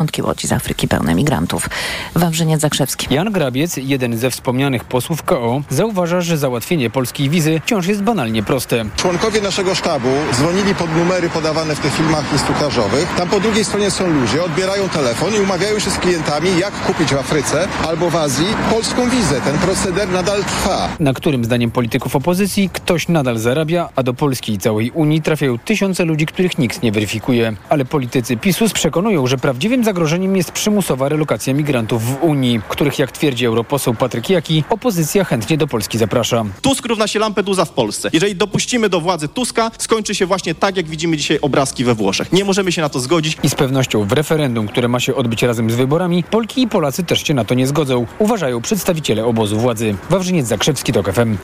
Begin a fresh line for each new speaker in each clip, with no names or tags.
Piątki łodzi z Afryki pełne migrantów. Wawrzyniec Zakrzewski.
Jan Grabiec, jeden ze wspomnianych posłów KO, zauważa, że załatwienie polskiej wizy wciąż jest banalnie proste.
Członkowie naszego sztabu dzwonili pod numery podawane w tych filmach instruktażowych. Tam po drugiej stronie są ludzie, odbierają telefon i umawiają się z klientami, jak kupić w Afryce albo w Azji polską wizę. Ten proceder nadal trwa.
Na którym zdaniem polityków opozycji ktoś nadal zarabia, a do Polski i całej Unii trafiają tysiące ludzi, których nikt nie weryfikuje. Ale politycy PiSu przekonują, że prawdziwym zagrożeniem jest przymusowa relokacja migrantów w Unii, których jak twierdzi europoseł Patryk Jaki, opozycja chętnie do Polski zaprasza.
Tusk równa się Lampedusa w Polsce. Jeżeli dopuścimy do władzy Tuska, skończy się właśnie tak, jak widzimy dzisiaj obrazki we Włoszech. Nie możemy się na to zgodzić.
I z pewnością w referendum, które ma się odbyć razem z wyborami, Polki i Polacy też się na to nie zgodzą, uważają przedstawiciele obozu władzy. Wawrzyniec Zakrzewski, TOK FM.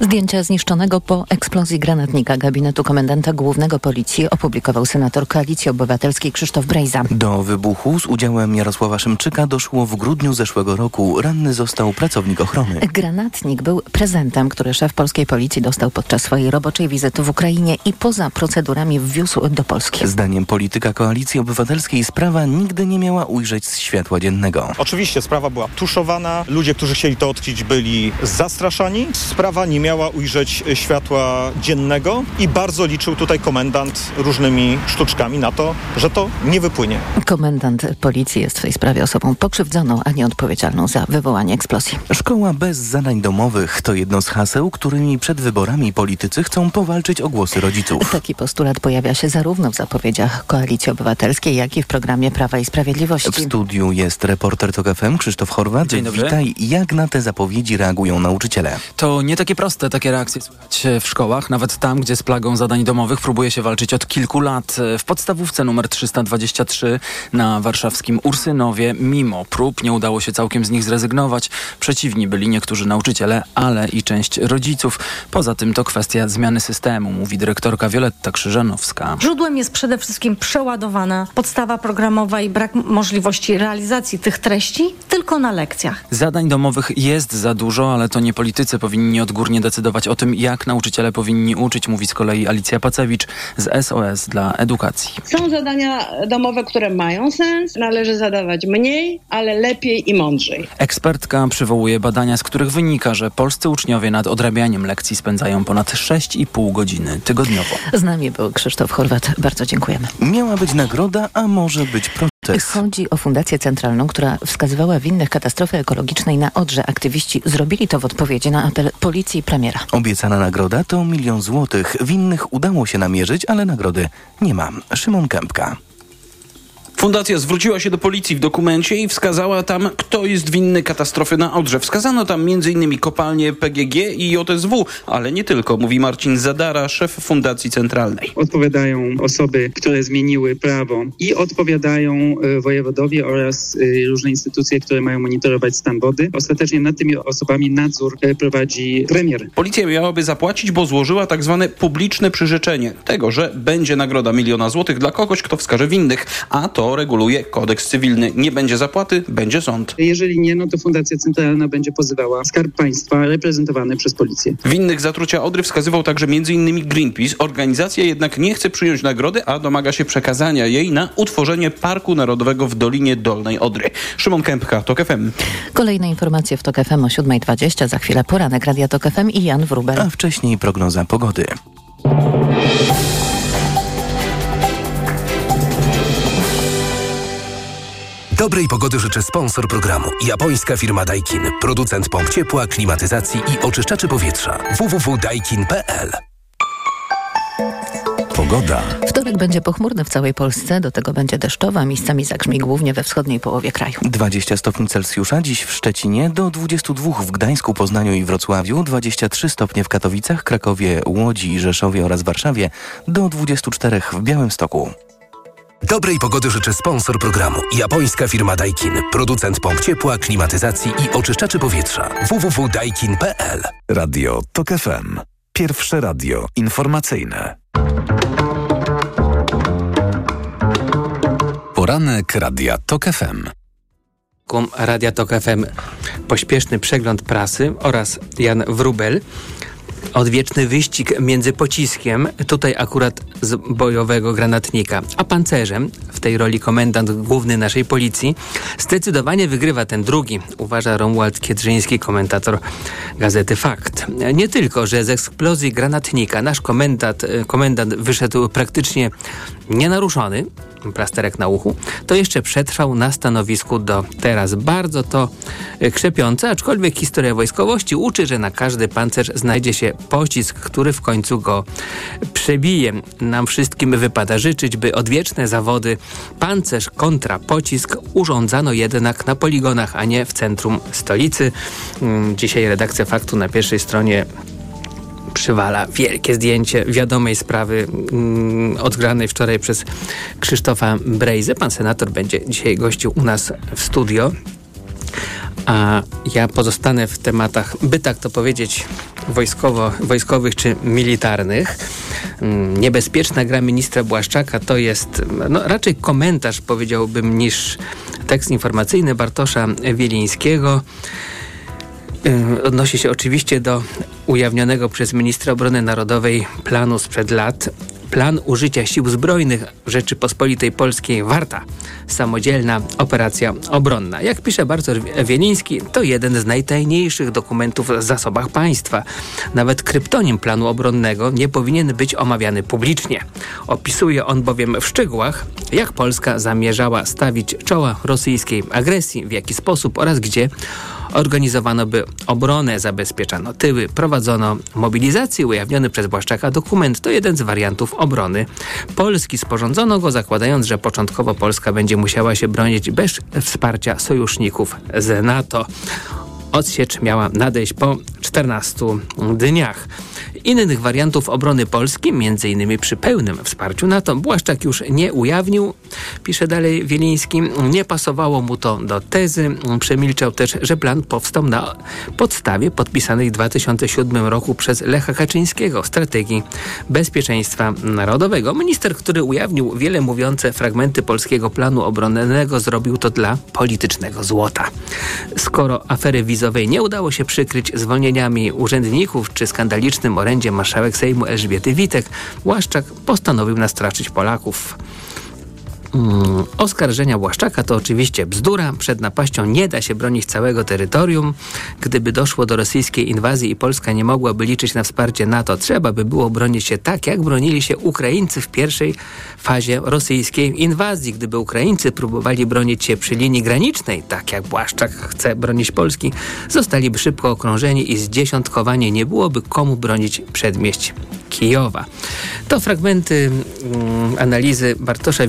Zdjęcia zniszczonego po eksplozji granatnika gabinetu komendanta głównego policji opublikował senator Koalicji Obywatelskiej Krzysztof Brejza.
Do wybuchu z udziałem Jarosława Szymczyka doszło w grudniu zeszłego roku. Ranny został pracownik ochrony.
Granatnik był prezentem, który szef polskiej policji dostał podczas swojej roboczej wizyty w Ukrainie i poza procedurami wwiózł do Polski.
Zdaniem polityka Koalicji Obywatelskiej sprawa nigdy nie miała ujrzeć światła dziennego.
Oczywiście sprawa była tuszowana, ludzie, którzy chcieli to odkryć byli zastraszani. Sprawa nie miała ujrzeć światła dziennego i bardzo liczył tutaj komendant różnymi sztuczkami na to, że to nie wypłynie.
Komendant policji jest w tej sprawie osobą pokrzywdzoną, a nie odpowiedzialną za wywołanie eksplozji.
Szkoła bez zadań domowych to jedno z haseł, którymi przed wyborami politycy chcą powalczyć o głosy rodziców.
Taki postulat pojawia się zarówno w zapowiedziach Koalicji Obywatelskiej, jak i w programie Prawa i Sprawiedliwości.
W studiu jest reporter TOK FM Krzysztof Chorwat.
Dzień dobry.
Witaj. Jak na te zapowiedzi reagują nauczyciele?
To nie takie proste, takie reakcje słychać w szkołach. Nawet tam, gdzie z plagą zadań domowych próbuje się walczyć od kilku lat. W podstawówce numer 323 na warszawskim Ursynowie, mimo prób, nie udało się całkiem z nich zrezygnować. Przeciwni byli niektórzy nauczyciele, ale i część rodziców. Poza tym to kwestia zmiany systemu, mówi dyrektorka Wioletta Krzyżanowska.
Źródłem jest przede wszystkim przeładowana podstawa programowa i brak możliwości realizacji tych treści tylko na lekcjach.
Zadań domowych jest za dużo, ale to nie politycy powinni odgórnie decydować o tym, jak nauczyciele powinni uczyć, mówi z kolei Alicja Pacewicz z SOS dla edukacji.
Są zadania domowe, które mają sens, należy zadawać mniej, ale lepiej i mądrzej.
Ekspertka przywołuje badania, z których wynika, że polscy uczniowie nad odrabianiem lekcji spędzają ponad 6,5 godziny tygodniowo.
Z nami był Krzysztof Chorwat. Bardzo dziękujemy.
Miała być nagroda, a może być protest.
Chodzi o Fundację Centralną, która wskazywała winnych katastrofy ekologicznej na Odrze. Aktywiści zrobili to w odpowiedzi na apel policji i premiera.
Obiecana nagroda to milion złotych. Winnych udało się namierzyć, ale nagrody nie ma. Szymon Kępka.
Fundacja zwróciła się do policji w dokumencie i wskazała tam, kto jest winny katastrofy na Odrze. Wskazano tam m.in. kopalnie PGG i JSW, ale nie tylko, mówi Marcin Zadara, szef Fundacji Centralnej.
Odpowiadają osoby, które zmieniły prawo i odpowiadają e, wojewodowie oraz e, różne instytucje, które mają monitorować stan wody. Ostatecznie nad tymi osobami nadzór e, prowadzi premier.
Policja miałaby zapłacić, bo złożyła tak zwane publiczne przyrzeczenie tego, że będzie nagroda miliona złotych dla kogoś, kto wskaże winnych, a to reguluje kodeks cywilny. Nie będzie zapłaty, będzie sąd.
Jeżeli nie, no to Fundacja Centralna będzie pozywała Skarb Państwa reprezentowany przez policję.
Winnych zatrucia Odry wskazywał także m.in. Greenpeace. Organizacja jednak nie chce przyjąć nagrody, a domaga się przekazania jej na utworzenie Parku Narodowego w Dolinie Dolnej Odry. Szymon Kępka, TOK FM.
Kolejne informacje w TOK FM o 7.20. Za chwilę poranek Radia TOK FM i Jan Wrubel.
A wcześniej prognoza pogody.
Dobrej pogody życzę sponsor programu. Japońska firma Daikin. Producent pomp ciepła, klimatyzacji i oczyszczaczy powietrza. www.daikin.pl Pogoda.
Wtorek będzie pochmurny w całej Polsce, do tego będzie deszczowa, miejscami zagrzmi głównie we wschodniej połowie kraju.
20 stopni Celsjusza, dziś w Szczecinie, do 22 w Gdańsku, Poznaniu i Wrocławiu, 23 stopnie w Katowicach, Krakowie, Łodzi, Rzeszowie oraz Warszawie, do 24 w Białymstoku.
Dobrej pogody życzę sponsor programu. Japońska firma Daikin. Producent pomp ciepła, klimatyzacji i oczyszczaczy powietrza. www.daikin.pl
Radio TOK FM. Pierwsze radio informacyjne. Poranek Radia TOK FM.
Radia TOK FM pośpieszny przegląd prasy oraz Jan Wrubel. Odwieczny wyścig między pociskiem, tutaj akurat z bojowego granatnika, a pancerzem, w tej roli komendant główny naszej policji, zdecydowanie wygrywa ten drugi, uważa Romuald Kiedrzyński, komentator gazety Fakt. Nie tylko, że z eksplozji granatnika nasz komendant, komendant wyszedł praktycznie nienaruszony, plasterek na uchu, to jeszcze przetrwał na stanowisku do teraz. Bardzo to krzepiące, aczkolwiek historia wojskowości uczy, że na każdy pancerz znajdzie się pocisk, który w końcu go przebije. Nam wszystkim wypada życzyć, by odwieczne zawody pancerz kontra pocisk urządzano jednak na poligonach, a nie w centrum stolicy. Mm, dzisiaj redakcja Faktu na pierwszej stronie przywala wielkie zdjęcie wiadomej sprawy mm, odgranej wczoraj przez Krzysztofa Brejzę. Pan senator będzie dzisiaj gościł u nas w studio. A ja pozostanę w tematach, by tak to powiedzieć, wojskowo, wojskowych czy militarnych. Mm, niebezpieczna gra ministra Błaszczaka to jest no, raczej komentarz, powiedziałbym, niż tekst informacyjny Bartosza Wielińskiego. Y, odnosi się oczywiście do ujawnionego przez ministra obrony narodowej planu sprzed lat. Plan użycia sił zbrojnych Rzeczypospolitej Polskiej Warta. Samodzielna operacja obronna. Jak pisze Bartosz Wieliński, to jeden z najtajniejszych dokumentów w zasobach państwa. Nawet kryptonim planu obronnego nie powinien być omawiany publicznie. Opisuje on bowiem w szczegółach, jak Polska zamierzała stawić czoła rosyjskiej agresji, w jaki sposób oraz gdzie Organizowano by obronę, zabezpieczano tyły, prowadzono mobilizację. Ujawniony przez Błaszczaka dokument to jeden z wariantów obrony Polski. Sporządzono go zakładając, że początkowo Polska będzie musiała się bronić bez wsparcia sojuszników z NATO. Odsiecz miała nadejść po 14 dniach. Innych wariantów obrony Polski, m.in. przy pełnym wsparciu NATO, Błaszczak już nie ujawnił, pisze dalej Wieliński. Nie pasowało mu to do tezy. Przemilczał też, że plan powstał na podstawie podpisanej w 2007 roku przez Lecha Kaczyńskiego strategii bezpieczeństwa narodowego. Minister, który ujawnił wiele mówiące fragmenty polskiego planu obronnego, zrobił to dla politycznego złota. Skoro afery wizowej nie udało się przykryć zwolnieniami urzędników czy skandalicznym orędziem orędzie marszałek Sejmu Elżbiety Witek, Błaszczak postanowił nastraszyć Polaków. Mm, oskarżenia Błaszczaka to oczywiście bzdura. Przed napaścią nie da się bronić całego terytorium. Gdyby doszło do rosyjskiej inwazji i Polska nie mogłaby liczyć na wsparcie NATO, trzeba by było bronić się tak, jak bronili się Ukraińcy w pierwszej fazie rosyjskiej inwazji. Gdyby Ukraińcy próbowali bronić się przy linii granicznej, tak jak Błaszczak chce bronić Polski, zostaliby szybko okrążeni i zdziesiątkowanie nie byłoby komu bronić przedmieść Kijowa. To fragmenty mm, analizy Bartosza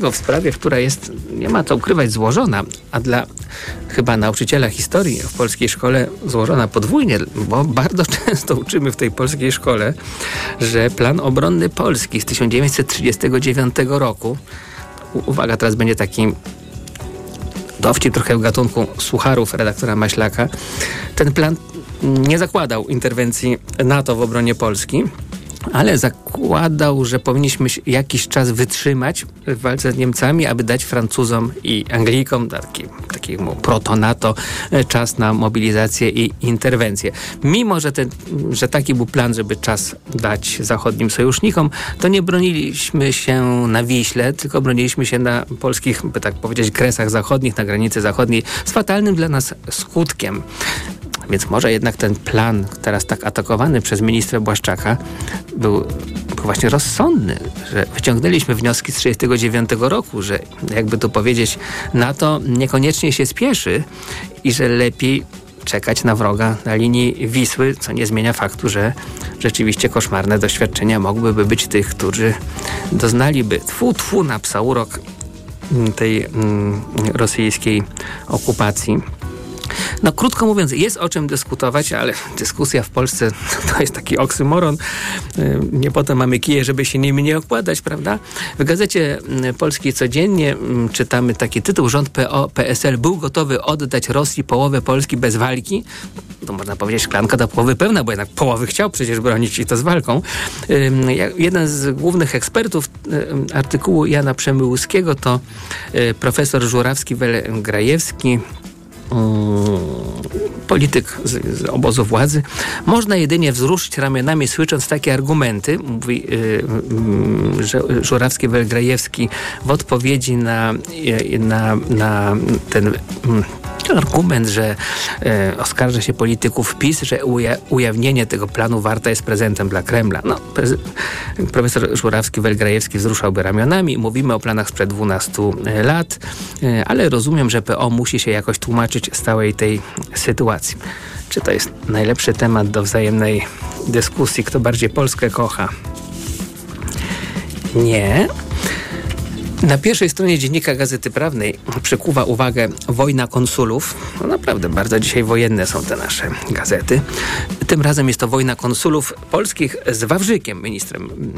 W sprawie, która jest, nie ma to ukrywać, złożona, a dla chyba nauczyciela historii w polskiej szkole złożona podwójnie, bo bardzo często uczymy w tej polskiej szkole, że plan obronny Polski z 1939 roku, uwaga, teraz będzie taki dowcip trochę w gatunku słucharów redaktora Maślaka, ten plan nie zakładał interwencji NATO w obronie Polski, ale zakładał, że powinniśmy jakiś czas wytrzymać w walce z Niemcami, aby dać Francuzom i Anglikom, taki, proto-NATO, e, czas na mobilizację i interwencję. Mimo, że, ten, że taki był plan, żeby czas dać zachodnim sojusznikom, to nie broniliśmy się na Wiśle, tylko broniliśmy się na polskich, by tak powiedzieć, kresach zachodnich, na granicy zachodniej, z fatalnym dla nas skutkiem. Więc może jednak ten plan, teraz tak atakowany przez ministra Błaszczaka, był, właśnie rozsądny, że wyciągnęliśmy wnioski z 1939 roku, że jakby tu powiedzieć, NATO niekoniecznie się spieszy i że lepiej czekać na wroga na linii Wisły, co nie zmienia faktu, że rzeczywiście koszmarne doświadczenia mogłyby być tych, którzy doznaliby tfu, tfu na psa urok tej mm, rosyjskiej okupacji. No krótko mówiąc, jest o czym dyskutować, ale dyskusja w Polsce to jest taki oksymoron. Nie potem mamy kije, żeby się nimi nie okładać, prawda? W Gazecie y, Polskiej codziennie mm, czytamy taki tytuł. Rząd PO, PSL był gotowy oddać Rosji połowę Polski bez walki. To można powiedzieć szklanka do połowy pełna, bo jednak połowy chciał przecież bronić i to z walką. Jeden z głównych ekspertów artykułu Jana Przemyłuskiego to y, profesor Żurawski-Grajewski, polityk z, z, obozu władzy, można jedynie wzruszyć ramionami, słysząc takie argumenty, mówi yy, Żurawski Welgrajewski w odpowiedzi na, na, na ten yy, argument, że e, oskarża się polityków PiS, że uja ujawnienie tego planu Warta jest prezentem dla Kremla. No, profesor Żurawski-Welgrajewski wzruszałby ramionami. Mówimy o planach sprzed 12 lat, e, ale rozumiem, że PO musi się jakoś tłumaczyć z całej tej sytuacji. Czy to jest najlepszy temat do wzajemnej dyskusji, kto bardziej Polskę kocha? Nie. Na pierwszej stronie dziennika Gazety Prawnej przykuwa uwagę wojna konsulów. No naprawdę bardzo dzisiaj wojenne są te nasze gazety. Tym razem jest to wojna konsulów polskich z Wawrzykiem, ministrem,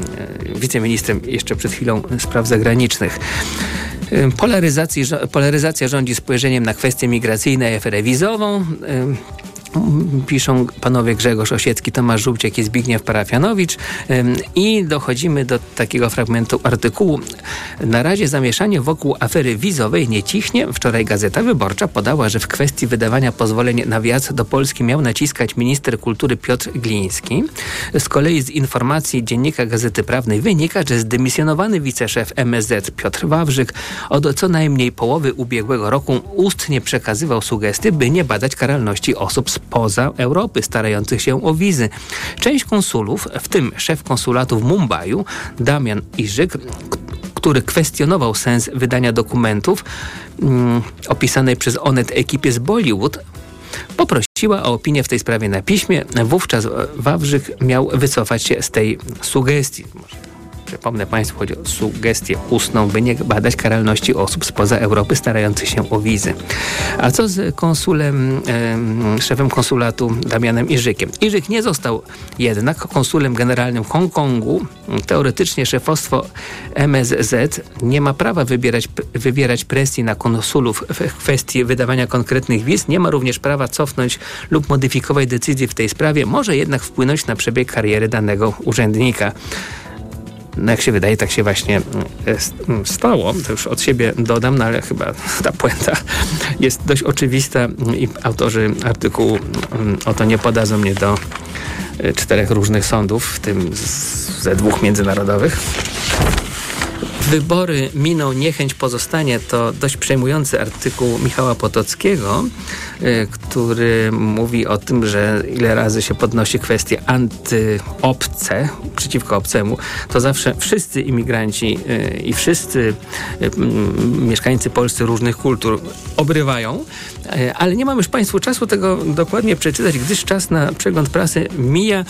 e, wiceministrem jeszcze przed chwilą spraw zagranicznych. E, polaryzacja rządzi spojrzeniem na kwestie migracyjne i aferę. Piszą panowie Grzegorz Osiecki, Tomasz Żółciek i Zbigniew Parafianowicz i dochodzimy do takiego fragmentu artykułu. Na razie zamieszanie wokół afery wizowej nie cichnie. Wczoraj Gazeta Wyborcza podała, że w kwestii wydawania pozwoleń na wjazd do Polski miał naciskać minister kultury Piotr Gliński. Z kolei z informacji dziennika Gazety Prawnej wynika, że zdymisjonowany wiceszef MSZ Piotr Wawrzyk od co najmniej połowy ubiegłego roku ustnie przekazywał sugestie, by nie badać karalności osób z spoza Europy starających się o wizy. Część konsulów, w tym szef konsulatu w Mumbai, Damian Iżyk, który kwestionował sens wydania dokumentów mm, opisanej przez Onet ekipie z Bollywood, poprosiła o opinię w tej sprawie na piśmie. Wówczas Wawrzyk miał wycofać się z tej sugestii. Przypomnę Państwu, chodzi o sugestię ustną, by nie badać karalności osób spoza Europy starających się o wizy. A co z konsulem, e, szefem konsulatu Damianem Iżykiem? Iżyk nie został jednak konsulem generalnym Hongkongu. Teoretycznie szefostwo MSZ nie ma prawa wybierać, wywierać presji na konsulów w kwestii wydawania konkretnych wiz. Nie ma również prawa cofnąć lub modyfikować decyzji w tej sprawie. Może jednak wpłynąć na przebieg kariery danego urzędnika no jak się wydaje, tak się właśnie mm, mm, stało. To już od siebie dodam, no ale chyba ta puenta jest dość oczywista i autorzy artykułu mm, o to nie podadzą mnie do e, czterech różnych sądów, w tym ze dwóch międzynarodowych. Wybory miną, niechęć pozostanie to dość przejmujący artykuł Michała Potockiego, y, który mówi o tym, że ile razy się podnosi kwestie antyobce, przeciwko obcemu, to zawsze wszyscy imigranci y, i wszyscy y, mieszkańcy polscy różnych kultur obrywają, ale nie mam już Państwu czasu tego dokładnie przeczytać, gdyż czas na przegląd prasy mija.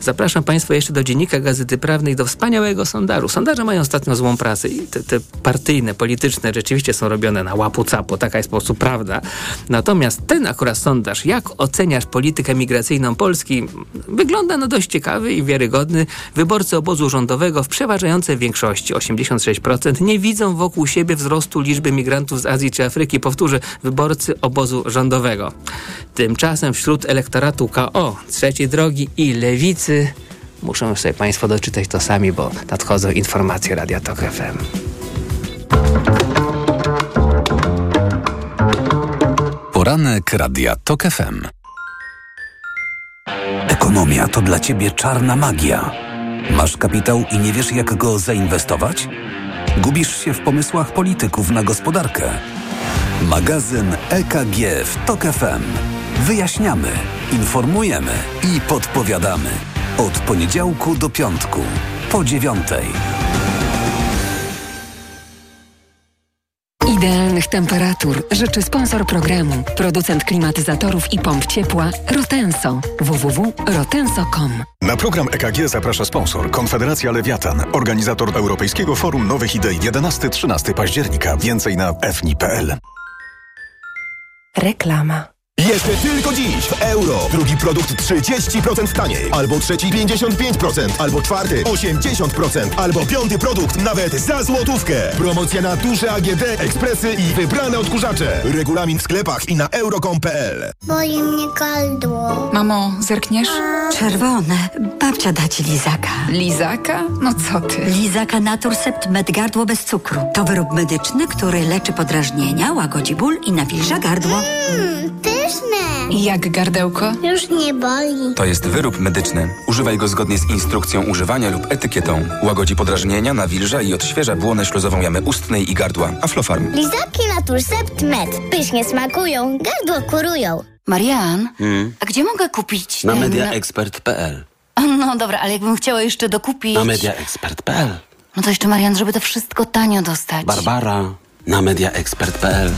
Zapraszam Państwa jeszcze do Dziennika Gazety Prawnej, do wspaniałego sondażu. Sondaże mają ostatnio złą prasę i te, te, partyjne, polityczne rzeczywiście są robione na łapu capu, taka jest po prostu prawda. Natomiast ten akurat sondaż, jak oceniasz politykę migracyjną Polski, wygląda na dość ciekawy i wiarygodny. Wyborcy obozu rządowego w przeważającej większości, 86%, nie widzą wokół siebie wzrostu liczby migrantów z Azji czy Afryki. Powtórzę, wyborcy obozu rządowego. Tymczasem wśród elektoratu KO, trzeciej drogi i lewicy Muszą sobie Państwo doczytać to sami, bo nadchodzą informacje Radia Tok FM.
Poranek Radia Tok FM. Ekonomia to dla Ciebie czarna magia. Masz kapitał i nie wiesz, jak go zainwestować? Gubisz się w pomysłach polityków na gospodarkę. Magazyn EKG w Tok FM. Wyjaśniamy, informujemy i podpowiadamy. Od poniedziałku do piątku, po dziewiątej.
Idealnych temperatur życzy sponsor programu, producent klimatyzatorów i pomp ciepła Rotenso. www.rotenso.com
Na program EKG zaprasza sponsor Konfederacja Lewiatan, organizator Europejskiego Forum Nowych Idei 11-13 października. Więcej na fni.pl.
Reklama.
Jeszcze tylko dziś w euro. Drugi produkt 30% taniej. Albo trzeci 55%. Albo czwarty 80%. Albo piąty produkt nawet za złotówkę. Promocja na duże AGD, ekspresy i wybrane odkurzacze. Regulamin w sklepach i na euro.com.pl
Boli mnie gardło.
Mamo, zerkniesz?
Czerwone. Babcia da ci lizaka.
Lizaka? No co ty?
Lizaka Naturcept Med Gardło bez cukru. To wyrób medyczny, który leczy podrażnienia, łagodzi ból i nawilża gardło.
Mmm, pyszne.
Jak gardełko?
Już nie boli.
To jest wyrób medyczny. Używaj go zgodnie z instrukcją używania lub etykietą. Łagodzi podrażnienia, nawilża i odświeża błonę śluzową jamy ustnej i gardła. Aflofarm.
Lizaki Naturcept Med. Pysznie smakują, gardło kurują.
Marian,
Hmm.
a gdzie mogę kupić
Na
ten-
mediaexpert.pl
No dobra, ale jakbym chciała jeszcze dokupić...
Na mediaexpert.pl
No to jeszcze Marian, żeby to wszystko tanio dostać.
Barbara na mediaexpert.pl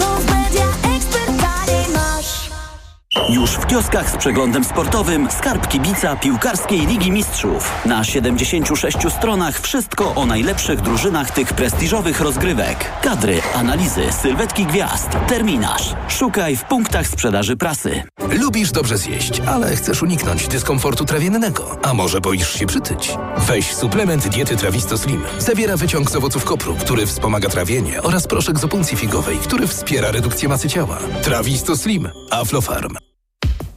Już w kioskach z przeglądem sportowym Skarb Kibica Piłkarskiej Ligi Mistrzów. Na 76 stronach wszystko o najlepszych drużynach tych prestiżowych rozgrywek. Kadry, analizy, sylwetki gwiazd, terminarz. Szukaj w punktach sprzedaży prasy.
Lubisz dobrze zjeść, ale chcesz uniknąć dyskomfortu trawiennego. A może boisz się przytyć? Weź suplement diety Trawisto Slim. Zawiera wyciąg z owoców kopru, który wspomaga trawienie oraz proszek z opuncji figowej, który wspiera redukcję masy ciała. Trawisto Slim. Aflofarm.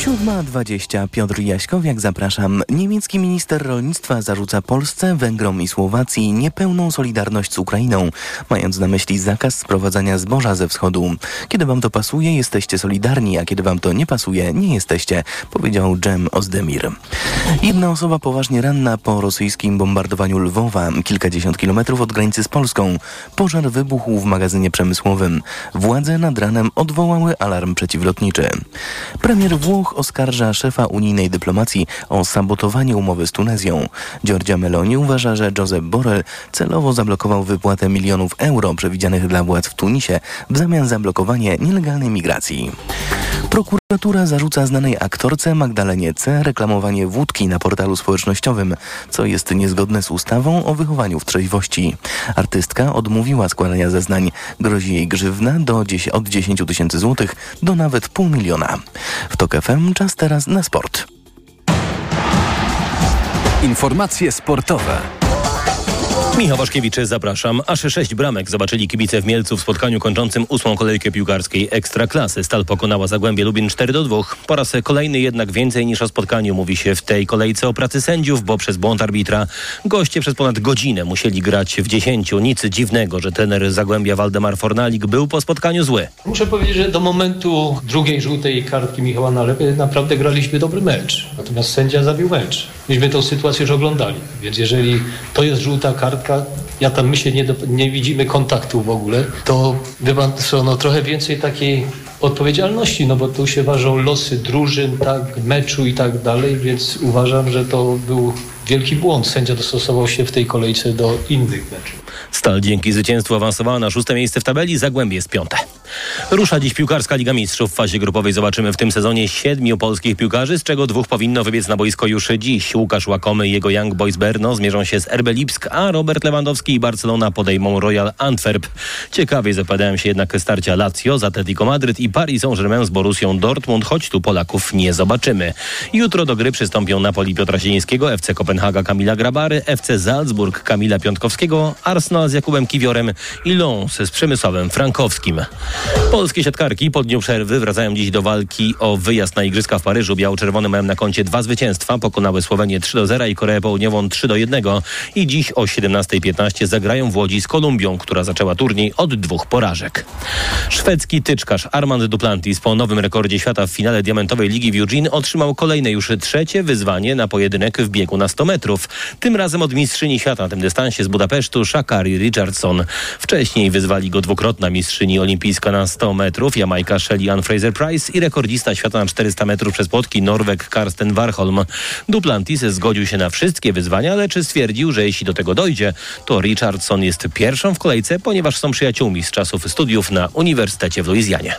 7.20 Piotr Jaśkowiak, zapraszam. Niemiecki minister rolnictwa zarzuca Polsce, Węgrom i Słowacji niepełną solidarność z Ukrainą, mając na myśli zakaz sprowadzania zboża ze wschodu. Kiedy wam to pasuje, jesteście solidarni, a kiedy wam to nie pasuje, nie jesteście, powiedział Dżem Ozdemir. Jedna osoba poważnie ranna po rosyjskim bombardowaniu Lwowa, kilkadziesiąt kilometrów od granicy z Polską. Pożar wybuchł w magazynie przemysłowym. Władze nad ranem odwołały alarm przeciwlotniczy. Premier Włoch oskarża szefa unijnej dyplomacji o sabotowanie umowy z Tunezją. Giorgia Meloni uważa, że Josep Borrell celowo zablokował wypłatę milionów euro przewidzianych dla władz w Tunisie w zamian za blokowanie nielegalnej migracji. Prokuratura zarzuca znanej aktorce Magdalenie C. reklamowanie wódki na portalu społecznościowym, co jest niezgodne z ustawą o wychowaniu w trzeźwości. Artystka odmówiła składania zeznań. Grozi jej grzywna do 10, od 10 tysięcy złotych do nawet pół miliona. W TOK FM czas teraz na sport.
Informacje sportowe.
Michał Waszkiewicz, zapraszam. Aż sześć bramek zobaczyli kibice w Mielcu w spotkaniu kończącym ósmą kolejkę piłkarskiej Ekstraklasy. Stal pokonała Zagłębie Lubin 4 do 2. Po raz kolejny jednak więcej niż o spotkaniu mówi się w tej kolejce o pracy sędziów, bo przez błąd arbitra goście przez ponad godzinę musieli grać w dziesięciu. Nic dziwnego, że trener Zagłębia Waldemar Fornalik był po spotkaniu zły.
Muszę powiedzieć, że do momentu drugiej żółtej kartki Michała Nalepy naprawdę graliśmy dobry mecz. Natomiast sędzia zabił mecz. Myśmy tą sytuację już oglądali. Więc jeżeli to jest żółta kartka, ja tam my się nie, do, nie widzimy kontaktu w ogóle, to wie pan co, no trochę więcej takiej odpowiedzialności, no bo tu się ważą losy drużyn, tak, meczu i tak dalej, więc uważam, że to był wielki błąd. Sędzia dostosował się w tej kolejce do innych meczów.
Stal dzięki zwycięstwu awansowała na szóste miejsce w tabeli, Zagłębie jest piąte. Rusza dziś piłkarska Liga Mistrzów. W fazie grupowej zobaczymy w tym sezonie siedmiu polskich piłkarzy, z czego dwóch powinno wybiec na boisko już dziś. Łukasz Łakomy i jego Young Boys Berno zmierzą się z RB Lipsk, a Robert Lewandowski i Barcelona podejmą Royal Antwerp. Ciekawie zapowiadają się jednak starcia Lazio z Atletico Madryt i Paris Saint-Germain z Borussią Dortmund, choć tu Polaków nie zobaczymy. Jutro do gry przystąpią Napoli Piotra Zielińskiego, FC Kopenhaga Kamila Grabary, FC Salzburg Kamila Piątkowskiego, Arsenal z Jakubem Kiwiorem i Lons z Przemysławem Frankowskim. Polskie siatkarki po dniu przerwy wracają dziś do walki o wyjazd na Igrzyska w Paryżu. Biało-czerwone mają na koncie dwa zwycięstwa. Pokonały Słowenię 3 do 0 i Koreę Południową 3 do 1. I dziś o 17.15 zagrają w Łodzi z Kolumbią, która zaczęła turniej od dwóch porażek. Szwedzki tyczkarz Armand Duplantis po nowym rekordzie świata w finale diamentowej Ligi w Eugene otrzymał kolejne już trzecie wyzwanie na pojedynek w biegu na 100 metrów. Tym razem od mistrzyni świata na tym dystansie z Budapesztu Shakari Richardson. Wcześniej wyzwali go dwukrotna mistrzyni olimpijska na 100 metrów Jamajka Shelly Ann Fraser-Price i rekordista świata na 400 metrów przez płotki Norweg Karsten Warholm. Duplantis zgodził się na wszystkie wyzwania, lecz stwierdził, że jeśli do tego dojdzie, to Richardson jest pierwszą w kolejce, ponieważ są przyjaciółmi z czasów studiów na Uniwersytecie w Luizjanie.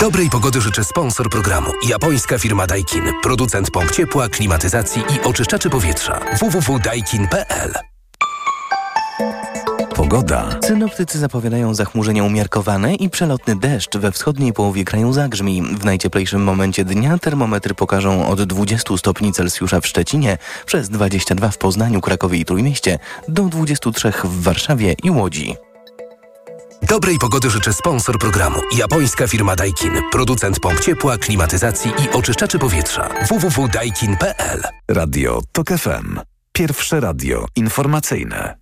Dobrej pogody życzę sponsor programu. Japońska firma Daikin. Producent pomp ciepła, klimatyzacji i oczyszczaczy powietrza. www.daikin.pl
Pogoda. Synoptycy zapowiadają zachmurzenia umiarkowane i przelotny deszcz we wschodniej połowie kraju zagrzmi. W najcieplejszym momencie dnia termometry pokażą od 20 stopni Celsjusza w Szczecinie, przez 22 w Poznaniu, Krakowie i Trójmieście, do 23 w Warszawie i Łodzi.
Dobrej pogody życzę sponsor programu. Japońska firma Daikin. Producent pomp ciepła, klimatyzacji i oczyszczaczy powietrza. www.daikin.pl
Radio TOK FM. Pierwsze radio informacyjne.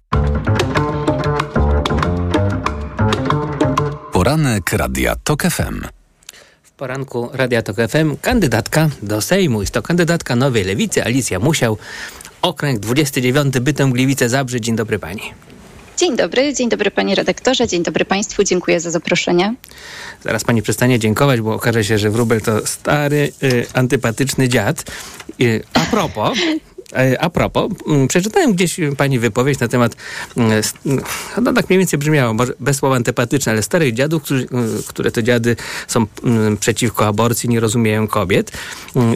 Poranek Radia TOK FM.
W poranku Radia TOK FM kandydatka do Sejmu. Jest to kandydatka Nowej Lewicy Alicja Musiał. Okręg 29 Bytem Gliwice Zabrze. Dzień dobry pani.
Dzień dobry, dzień dobry panie redaktorze, dzień dobry państwu, dziękuję za zaproszenie.
Zaraz pani przestanie dziękować, bo okaże się, że wróbel to stary, y, antypatyczny dziad. Y, a propos, y, a propos, y, przeczytałem gdzieś pani wypowiedź na temat, y, no tak mniej więcej brzmiało, może bez słowa antypatyczne, ale starych dziadów, którzy, które to dziady są przeciwko aborcji, nie rozumieją kobiet.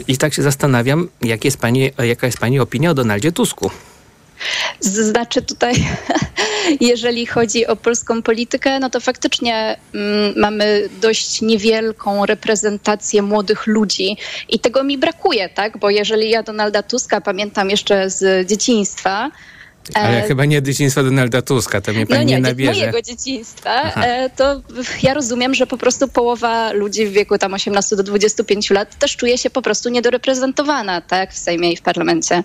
I tak się zastanawiam, jak jest pani, jaka jest pani opinia o Donaldzie Tusku?
Znaczy tutaj, jeżeli chodzi o polską politykę, no to faktycznie mm, mamy dość niewielką reprezentację młodych ludzi i tego mi brakuje, tak? Bo jeżeli ja Donalda Tuska pamiętam jeszcze z dzieciństwa,
ale e, chyba nie dzieciństwa Donalda Tuska, to mnie pani no nie, nie nabierze.
mojego dzieciństwa, e, to ja rozumiem, że po prostu połowa ludzi w wieku tam 18 do 25 lat też czuje się po prostu niedoreprezentowana, tak? W Sejmie i w parlamencie.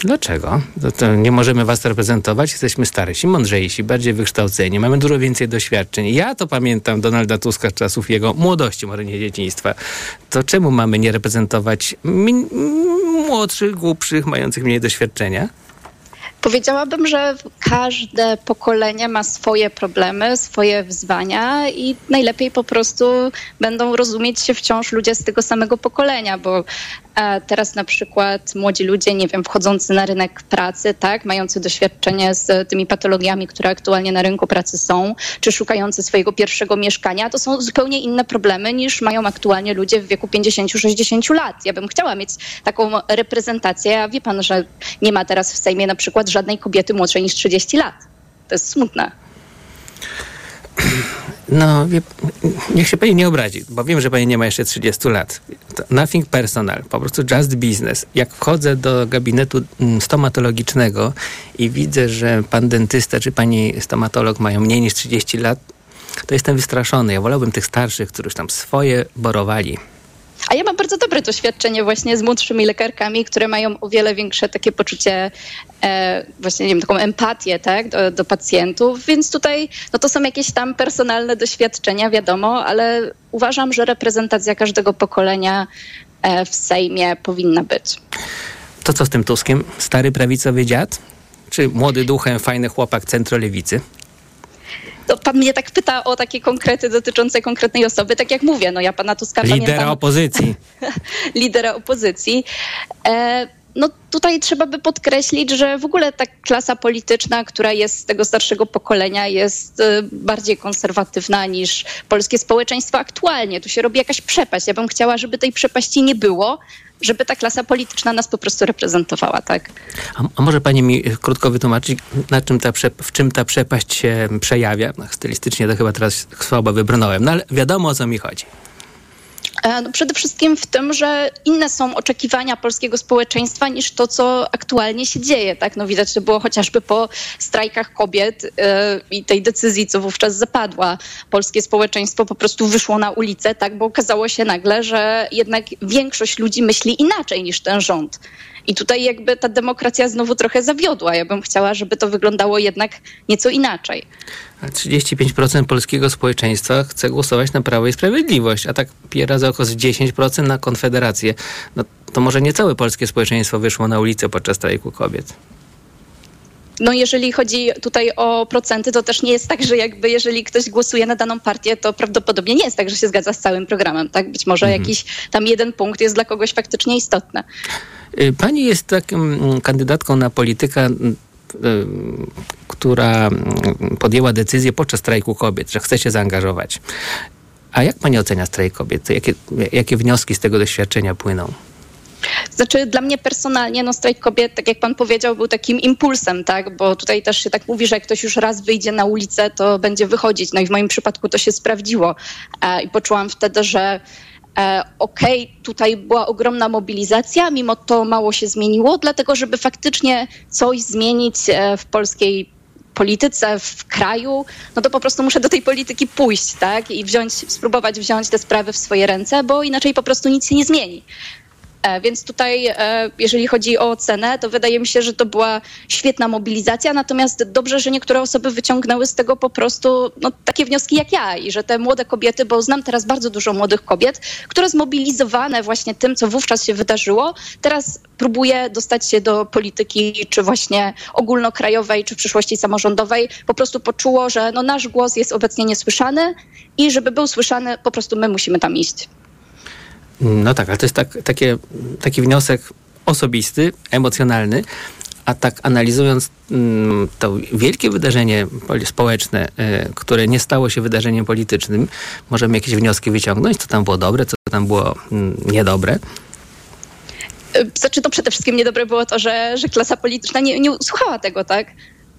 Dlaczego? To, to nie możemy was reprezentować, jesteśmy starsi, mądrzejsi, bardziej wykształceni, mamy dużo więcej doświadczeń. Ja to pamiętam Donalda Tuska z czasów jego młodości, może nie dzieciństwa. To czemu mamy nie reprezentować młodszych, głupszych, mających mniej doświadczenia?
Powiedziałabym, że każde pokolenie ma swoje problemy, swoje wyzwania i najlepiej po prostu będą rozumieć się wciąż ludzie z tego samego pokolenia, bo a teraz na przykład młodzi ludzie, nie wiem, wchodzący na rynek pracy, tak, mający doświadczenie z tymi patologiami, które aktualnie na rynku pracy są, czy szukający swojego pierwszego mieszkania, to są zupełnie inne problemy niż mają aktualnie ludzie w wieku 50-60 lat. Ja bym chciała mieć taką reprezentację, a wie pan, że nie ma teraz w Sejmie na przykład żadnej kobiety młodszej niż 30 lat. To jest smutne.
No, niech się pani nie obrazi, bo wiem, że pani nie ma jeszcze 30 lat. To nothing personal, po prostu just business. Jak wchodzę do gabinetu mm, stomatologicznego i widzę, że pan dentysta czy pani stomatolog mają mniej niż 30 lat, to jestem wystraszony. Ja wolałbym tych starszych, którzy tam swoje borowali.
A ja mam bardzo dobre doświadczenie właśnie z młodszymi lekarkami, które mają o wiele większe takie poczucie, e, właśnie nie wiem, taką empatię tak, do, do pacjentów, więc tutaj no to są jakieś tam personalne doświadczenia, wiadomo, ale uważam, że reprezentacja każdego pokolenia e, w Sejmie powinna być.
To co z tym Tuskiem? Stary prawicowy dziad? Czy młody duchem, fajny chłopak centrolewicy?
To pan mnie tak pyta o takie konkrety dotyczące konkretnej osoby. Tak jak mówię, no ja pana Tuska
Lidera
pamiętam.
opozycji.
lidera opozycji. E, no tutaj trzeba by podkreślić, że w ogóle ta klasa polityczna, która jest z tego starszego pokolenia, jest e, bardziej konserwatywna niż polskie społeczeństwo aktualnie. Tu się robi jakaś przepaść. Ja bym chciała, żeby tej przepaści nie było, żeby ta klasa polityczna nas po prostu reprezentowała, tak?
A, a może pani mi krótko wytłumaczyć, na czym ta w czym ta przepaść się przejawia? Stylistycznie to chyba teraz słabo wybrnąłem, no ale wiadomo o co mi chodzi.
E, No przede wszystkim w tym, że inne są oczekiwania polskiego społeczeństwa niż to, co aktualnie się dzieje. Tak? No widać to było chociażby po strajkach kobiet e, i tej decyzji, co wówczas zapadła. Polskie społeczeństwo po prostu wyszło na ulicę, tak? bo okazało się nagle, że jednak większość ludzi myśli inaczej niż ten rząd. I tutaj jakby ta demokracja znowu trochę zawiodła. Ja bym chciała, żeby to wyglądało jednak nieco inaczej.
A 35% polskiego społeczeństwa chce głosować na Prawo i Sprawiedliwość, a tak piera około 10% na Konfederację. No to może nie całe polskie społeczeństwo wyszło na ulicę podczas strajku kobiet.
No jeżeli chodzi tutaj o procenty, to też nie jest tak, że jakby jeżeli ktoś głosuje na daną partię, to prawdopodobnie nie jest tak, że się zgadza z całym programem, tak? Być może
Mhm.
jakiś tam jeden punkt jest dla kogoś faktycznie istotny.
Y, Pani jest taką mm, kandydatką na polityka, y, która mm, podjęła decyzję podczas strajku kobiet, że chce się zaangażować. A jak pani ocenia strajk kobiet? Jakie, jakie wnioski z tego doświadczenia płyną?
Znaczy dla mnie personalnie no strajk kobiet, tak jak pan powiedział, był takim impulsem, tak? Bo tutaj też się tak mówi, że jak ktoś już raz wyjdzie na ulicę, to będzie wychodzić. No i w moim przypadku to się sprawdziło. E, I poczułam wtedy, że e, okej, tutaj była ogromna mobilizacja, mimo to mało się zmieniło, dlatego żeby faktycznie coś zmienić e, w polskiej polityce, w kraju, no to po prostu muszę do tej polityki pójść, tak? I wziąć, spróbować wziąć te sprawy w swoje ręce, bo inaczej po prostu nic się nie zmieni. E, Więc tutaj, e, jeżeli chodzi o ocenę, to wydaje mi się, że to była świetna mobilizacja, natomiast dobrze, że niektóre osoby wyciągnęły z tego po prostu no, takie wnioski jak ja i że te młode kobiety, bo znam teraz bardzo dużo młodych kobiet, które zmobilizowane właśnie tym, co wówczas się wydarzyło, teraz próbuje dostać się do polityki, czy właśnie ogólnokrajowej, czy w przyszłości samorządowej, po prostu poczuło, że no, nasz głos jest obecnie niesłyszany i żeby był słyszany, po prostu my musimy tam iść.
No tak, ale to jest tak, takie, taki wniosek osobisty, emocjonalny, a tak analizując mm, to wielkie wydarzenie społeczne, y, które nie stało się wydarzeniem politycznym, możemy jakieś wnioski wyciągnąć, co tam było dobre, co tam było mm, niedobre.
Znaczy, to przede wszystkim niedobre było to, że, że klasa polityczna nie, nie słuchała tego, tak?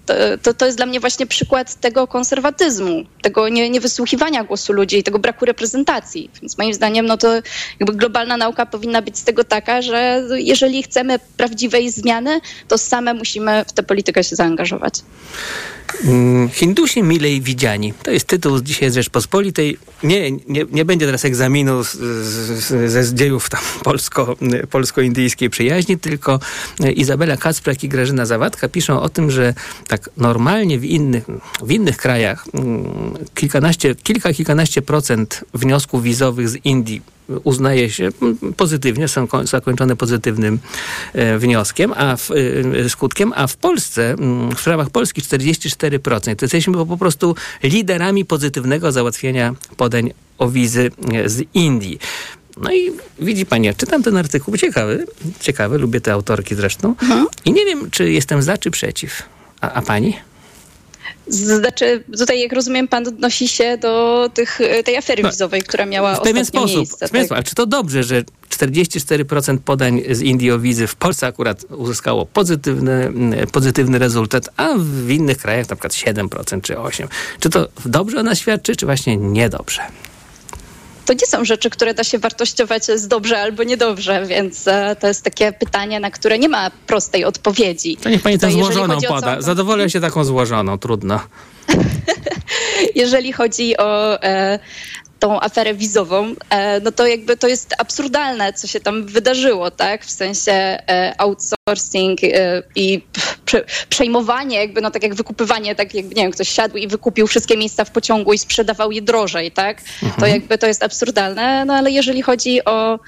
To, to, to jest dla mnie właśnie przykład tego konserwatyzmu, tego nie, niewysłuchiwania głosu ludzi i tego braku reprezentacji. Więc moim zdaniem, no to jakby globalna nauka powinna być z tego taka, że jeżeli chcemy prawdziwej zmiany, to same musimy w tę politykę się zaangażować.
Mm, Hindusi milej widziani. To jest tytuł dzisiaj z Rzeczpospolitej. Nie, nie, nie będzie teraz egzaminu z, z, ze dziejów tam polsko, polsko-indyjskiej przyjaźni, tylko Izabela Kacprak i Grażyna Zawadka piszą o tym, że tak normalnie w innych, w innych krajach mm, kilkanaście, kilka, kilkanaście procent wniosków wizowych z Indii uznaje się mm, pozytywnie, są ko- zakończone pozytywnym e, wnioskiem, a w, e, skutkiem, a w Polsce, mm, w sprawach Polski 44%. To jesteśmy po- prostu liderami pozytywnego załatwienia podań o wizy e, z Indii. No i widzi pani, ja czytam ten artykuł, ciekawy, ciekawy, lubię te autorki zresztą i nie wiem, czy jestem za, czy przeciw. A, a pani?
Znaczy, tutaj jak rozumiem, pan odnosi się do tych, tej afery wizowej, która miała
w pewien sposób.
miejsce.
w pewien
tak?
sposób. Ale czy to dobrze, że 44% podań z Indii o wizy w Polsce akurat uzyskało pozytywny, pozytywny rezultat, a w innych krajach na przykład 7% czy 8%. Czy to dobrze o nas świadczy, czy właśnie niedobrze?
To nie są rzeczy, które da się wartościować z dobrze albo niedobrze, więc e, to jest takie pytanie, na które nie ma prostej odpowiedzi.
To niech pani tę złożoną poda.
całą-
Zadowolę się taką złożoną, trudno.
Jeżeli chodzi o e, tą aferę wizową, e, no to jakby to jest absurdalne, co się tam wydarzyło, tak? W sensie e, outsourcing e, i przejmowanie, jakby, no tak jak wykupywanie, tak jakby, nie wiem, ktoś siadł i wykupił wszystkie miejsca w pociągu i sprzedawał je drożej, tak? To
Mhm.
jakby to jest absurdalne, no ale jeżeli chodzi o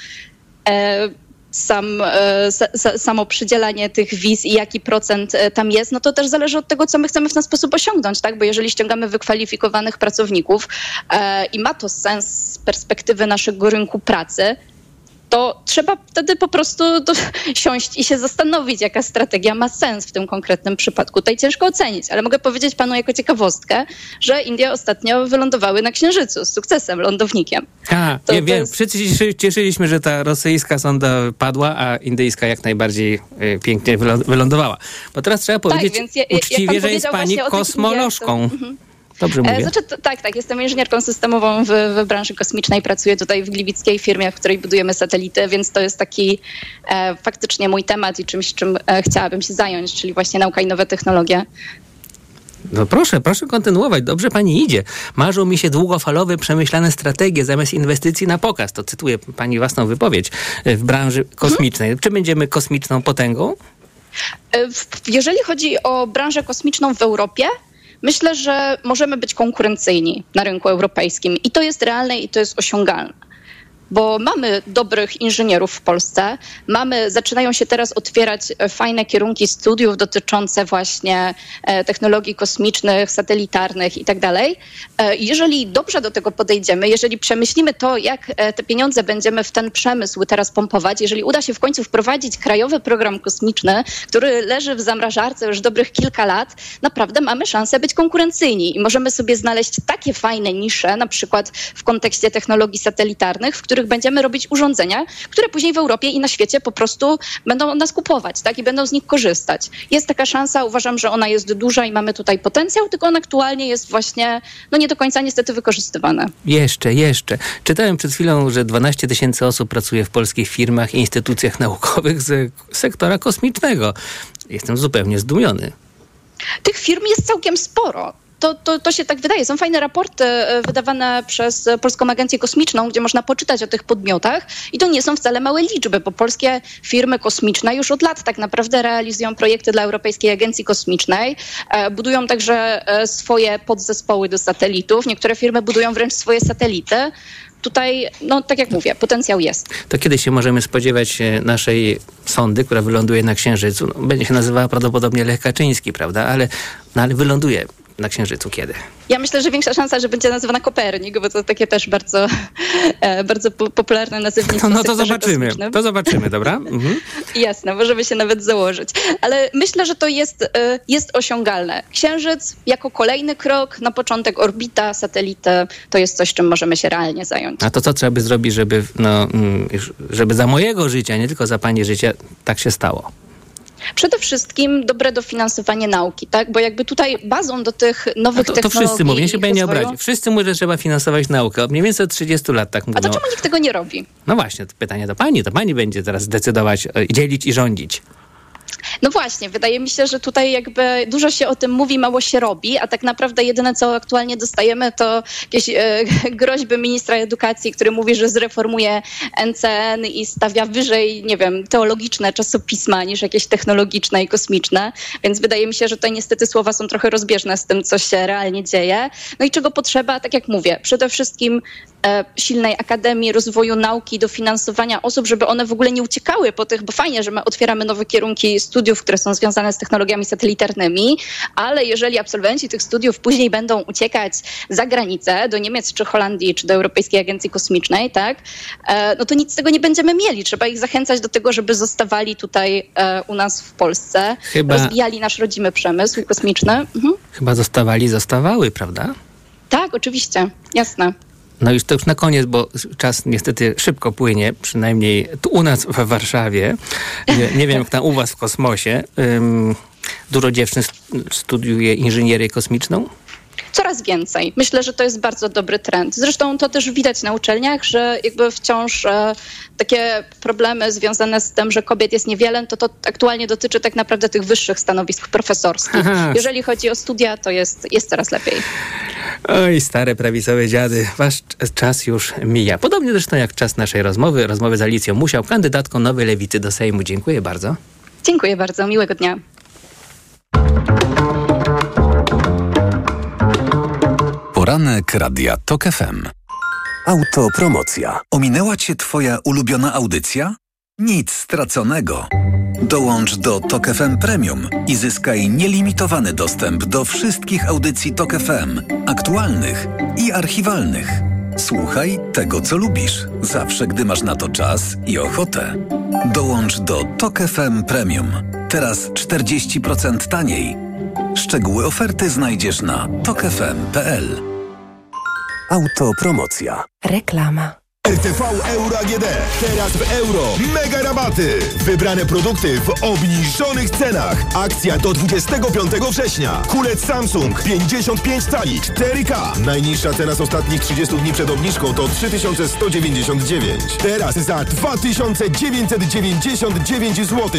sam, e, samo przydzielanie tych wiz i jaki procent e, tam jest, no to też zależy od tego, co my chcemy w ten sposób osiągnąć, tak? Bo jeżeli ściągamy wykwalifikowanych pracowników e, i ma to sens z perspektywy naszego rynku pracy, to trzeba wtedy po prostu do, siąść i się zastanowić, jaka strategia ma sens w tym konkretnym przypadku. Tutaj ciężko ocenić, ale mogę powiedzieć panu jako ciekawostkę, że Indie ostatnio wylądowały na Księżycu z sukcesem, lądownikiem.
A, to, ja wiem, jest... wszyscy się cieszyliśmy, że ta rosyjska sonda padła, a indyjska jak najbardziej y, pięknie wylądowała. Bo teraz trzeba tak, powiedzieć tak, ja, uczciwie, że jest pani kosmolożką. Indie, to, mm -hmm. Dobrze mówię?
Znaczy, tak, tak. Jestem inżynierką systemową w, w, branży kosmicznej. Pracuję tutaj w gliwickiej firmie, w której budujemy satelity, więc to jest taki e, faktycznie mój temat i czymś, czym e, chciałabym się zająć, czyli właśnie nauka i nowe technologie.
No proszę, proszę kontynuować. Dobrze pani idzie. Marzą mi się długofalowe, przemyślane strategie zamiast inwestycji na pokaz. To cytuję pani własną wypowiedź e, w branży kosmicznej. Hmm? Czy będziemy kosmiczną potęgą?
E, jeżeli chodzi o branżę kosmiczną w Europie, Myślę, że możemy być konkurencyjni na rynku europejskim i to jest realne i to jest osiągalne bo mamy dobrych inżynierów w Polsce, mamy, zaczynają się teraz otwierać e, fajne kierunki studiów dotyczące właśnie e, technologii kosmicznych, satelitarnych i tak dalej. E, jeżeli dobrze do tego podejdziemy, jeżeli przemyślimy to, jak te pieniądze będziemy w ten przemysł teraz pompować, jeżeli uda się w końcu wprowadzić krajowy program kosmiczny, który leży w zamrażarce już dobrych kilka lat, naprawdę mamy szansę być konkurencyjni i możemy sobie znaleźć takie fajne nisze, na przykład w kontekście technologii satelitarnych, w których których będziemy robić urządzenia, które później w Europie i na świecie po prostu będą nas kupować, tak? I będą z nich korzystać. Jest taka szansa, uważam, że ona jest duża i mamy tutaj potencjał, tylko on aktualnie jest właśnie, no nie do końca niestety wykorzystywana.
Jeszcze, jeszcze. Czytałem przed chwilą, że 12 tysięcy osób pracuje w polskich firmach i instytucjach naukowych z sektora kosmicznego. Jestem zupełnie zdumiony.
Tych firm jest całkiem sporo to, to, to się tak wydaje. Są fajne raporty e, wydawane przez Polską Agencję Kosmiczną, gdzie można poczytać o tych podmiotach i to nie są wcale małe liczby, bo polskie firmy kosmiczne już od lat tak naprawdę realizują projekty dla Europejskiej Agencji Kosmicznej. E, budują także e, swoje podzespoły do satelitów. Niektóre firmy budują wręcz swoje satelity tutaj, no tak jak mówię, potencjał jest.
To kiedy się możemy spodziewać naszej sondy, która wyląduje na Księżycu? No, będzie się nazywała prawdopodobnie Lech Kaczyński, prawda? Ale, no, ale wyląduje na Księżycu kiedy?
Ja myślę, że większa szansa, że będzie nazywana Kopernik, bo to takie też bardzo, e, bardzo popularne nazewnictwo.
No, no to zobaczymy, kosmicznym. to zobaczymy, dobra? Mhm.
Jasne, możemy się nawet założyć. Ale myślę, że to jest, e, jest osiągalne. Księżyc jako kolejny krok, na początek orbita, satelity, to jest coś, czym możemy się realnie zająć.
A to co trzeba by zrobić, żeby, no, mm, żeby za mojego życia, nie tylko za pani życia, tak się stało?
Przede wszystkim dobre dofinansowanie nauki, tak? Bo jakby tutaj bazą do tych nowych
to,
to technologii...
To wszyscy mówią, ja się będzie nie obrazi. Wszyscy mówią, że trzeba finansować naukę. Od mniej więcej od 30 lat tak mówią.
A dlaczego nikt tego nie robi?
No właśnie, to pytanie do pani. To pani będzie teraz decydować, e, dzielić i rządzić.
No właśnie, wydaje mi się, że tutaj jakby dużo się o tym mówi, mało się robi, a tak naprawdę jedyne, co aktualnie dostajemy, to jakieś e, groźby ministra edukacji, który mówi, że zreformuje NCN i stawia wyżej, nie wiem, teologiczne czasopisma niż jakieś technologiczne i kosmiczne. Więc wydaje mi się, że tutaj niestety słowa są trochę rozbieżne z tym, co się realnie dzieje. No i czego potrzeba, tak jak mówię, przede wszystkim silnej akademii, rozwoju nauki, dofinansowania osób, żeby one w ogóle nie uciekały po tych, bo fajnie, że my otwieramy nowe kierunki studiów, które są związane z technologiami satelitarnymi, ale jeżeli absolwenci tych studiów później będą uciekać za granicę, do Niemiec czy Holandii, czy do Europejskiej Agencji Kosmicznej, tak, e, no to nic z tego nie będziemy mieli. Trzeba ich zachęcać do tego, żeby zostawali tutaj e, u nas w Polsce, Chyba... rozwijali nasz rodzimy przemysł kosmiczny. Mhm.
Chyba zostawali, zostawały, prawda?
Tak, oczywiście, jasne.
No już to już na koniec, bo czas niestety szybko płynie, przynajmniej tu u nas w Warszawie. Nie, nie wiem jak tam u was w kosmosie. Um, dużo dziewczyn studiuje inżynierię kosmiczną?
Coraz więcej. Myślę, że to jest bardzo dobry trend. Zresztą to też widać na uczelniach, że jakby wciąż e, takie problemy związane z tym, że kobiet jest niewiele, to to aktualnie dotyczy tak naprawdę tych wyższych stanowisk profesorskich. Aha. Jeżeli chodzi o studia, to jest, jest coraz lepiej.
Oj, stare prawicowe dziady, wasz czas już mija. Podobnie zresztą jak czas naszej rozmowy, rozmowy z Alicją Musiał, kandydatką Nowej Lewicy do Sejmu. Dziękuję bardzo.
Dziękuję bardzo, miłego dnia.
Poranek Radia TOK FM. Autopromocja. Ominęła Cię Twoja ulubiona audycja? Nic straconego. Dołącz do Tok FM Premium i zyskaj nielimitowany dostęp do wszystkich audycji Tok FM, aktualnych i archiwalnych. Słuchaj tego, co lubisz, zawsze gdy masz na to czas i ochotę. Dołącz do Tok FM Premium. Teraz 40% taniej. Szczegóły oferty znajdziesz na tokefm.pl.
Autopromocja.
Reklama.
RTV Euro AGD. Teraz w euro. Mega rabaty. Wybrane produkty w obniżonych cenach. Akcja do 25 września. Kulec Samsung 55 cali 4K. Najniższa cena z ostatnich 30 dni przed obniżką to 3199. Teraz za 2999 zł.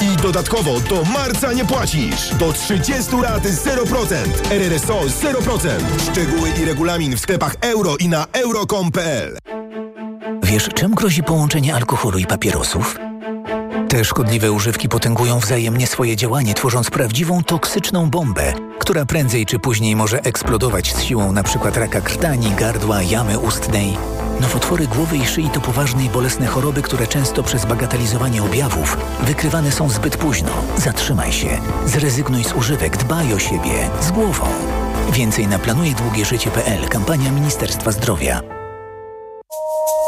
I dodatkowo do marca nie płacisz. Do 30 lat 0%. RRSO 0%. Szczegóły i regulamin w sklepach euro i na euro.com.pl.
Wiesz, czym grozi połączenie alkoholu i papierosów? Te szkodliwe używki potęgują wzajemnie swoje działanie, tworząc prawdziwą toksyczną bombę, która prędzej czy później może eksplodować z siłą np. raka krtani, gardła, jamy ustnej. Nowotwory głowy i szyi to poważne i bolesne choroby, które często przez bagatelizowanie objawów wykrywane są zbyt późno. Zatrzymaj się, zrezygnuj z używek, dbaj o siebie, z głową. Więcej na planujedługieżycie.pl, kampania Ministerstwa Zdrowia.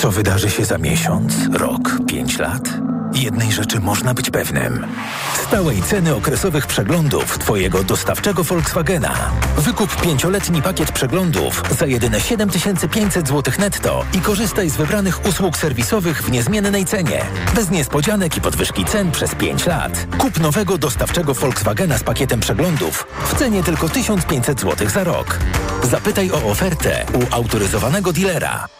Co wydarzy się za miesiąc, rok, pięć lat? Jednej rzeczy można być pewnym. Stałej ceny okresowych przeglądów Twojego dostawczego Volkswagena. Wykup pięcioletni pakiet przeglądów za jedyne 7500 zł netto i korzystaj z wybranych usług serwisowych w niezmiennej cenie. Bez niespodzianek i podwyżki cen przez 5 lat. Kup nowego dostawczego Volkswagena z pakietem przeglądów w cenie tylko 1500 zł za rok. Zapytaj o ofertę u autoryzowanego dealera.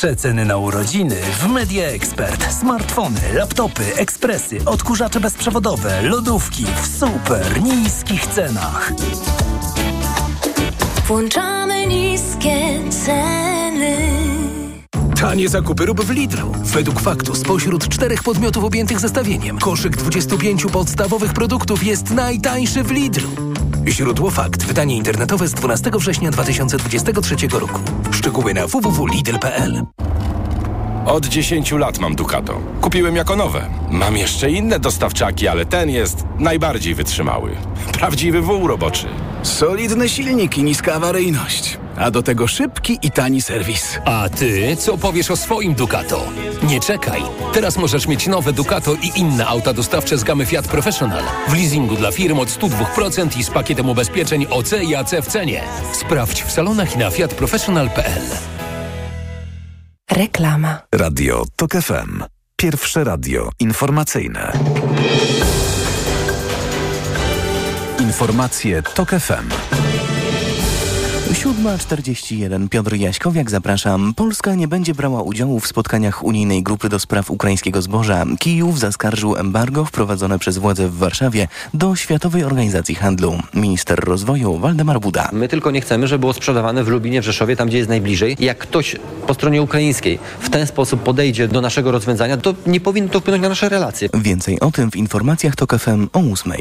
Przeceny na urodziny w Media Expert. Smartfony, laptopy, ekspresy, odkurzacze bezprzewodowe, lodówki w super niskich cenach.
Włączamy niskie ceny.
Tanie zakupy rób w Lidlu. Według faktu spośród czterech podmiotów objętych zestawieniem koszyk 25 podstawowych produktów jest najtańszy w Lidlu. Źródło fakt. Wydanie internetowe z 12 września 2023 roku. Szczegóły na www.lidl.pl
Od 10 lat mam Ducato. Kupiłem jako nowe. Mam jeszcze inne dostawczaki, ale ten jest najbardziej wytrzymały. Prawdziwy wół roboczy.
Solidny silnik i niska awaryjność. A do tego szybki i tani serwis.
A ty co powiesz o swoim Ducato? Nie czekaj. Teraz możesz mieć nowe Ducato i inne auta dostawcze z gamy Fiat Professional. W leasingu dla firm od 102% i z pakietem ubezpieczeń OC i AC w cenie. Sprawdź w salonach i na fiatprofessional.pl.
Reklama.
Radio TOK FM. Pierwsze radio informacyjne. Informacje TOK FM.
7.41 Piotr Jaśkowiak, zapraszam. Polska nie będzie brała udziału w spotkaniach unijnej grupy do spraw ukraińskiego zboża. Kijów zaskarżył embargo wprowadzone przez władze w Warszawie do Światowej Organizacji Handlu. Minister rozwoju Waldemar Buda.
My tylko nie chcemy, żeby było sprzedawane w Lubinie, w Rzeszowie, tam gdzie jest najbliżej. Jak ktoś po stronie ukraińskiej w ten sposób podejdzie do naszego rozwiązania, to nie powinno to wpłynąć na nasze relacje.
Więcej o tym w informacjach TOK FM o 8.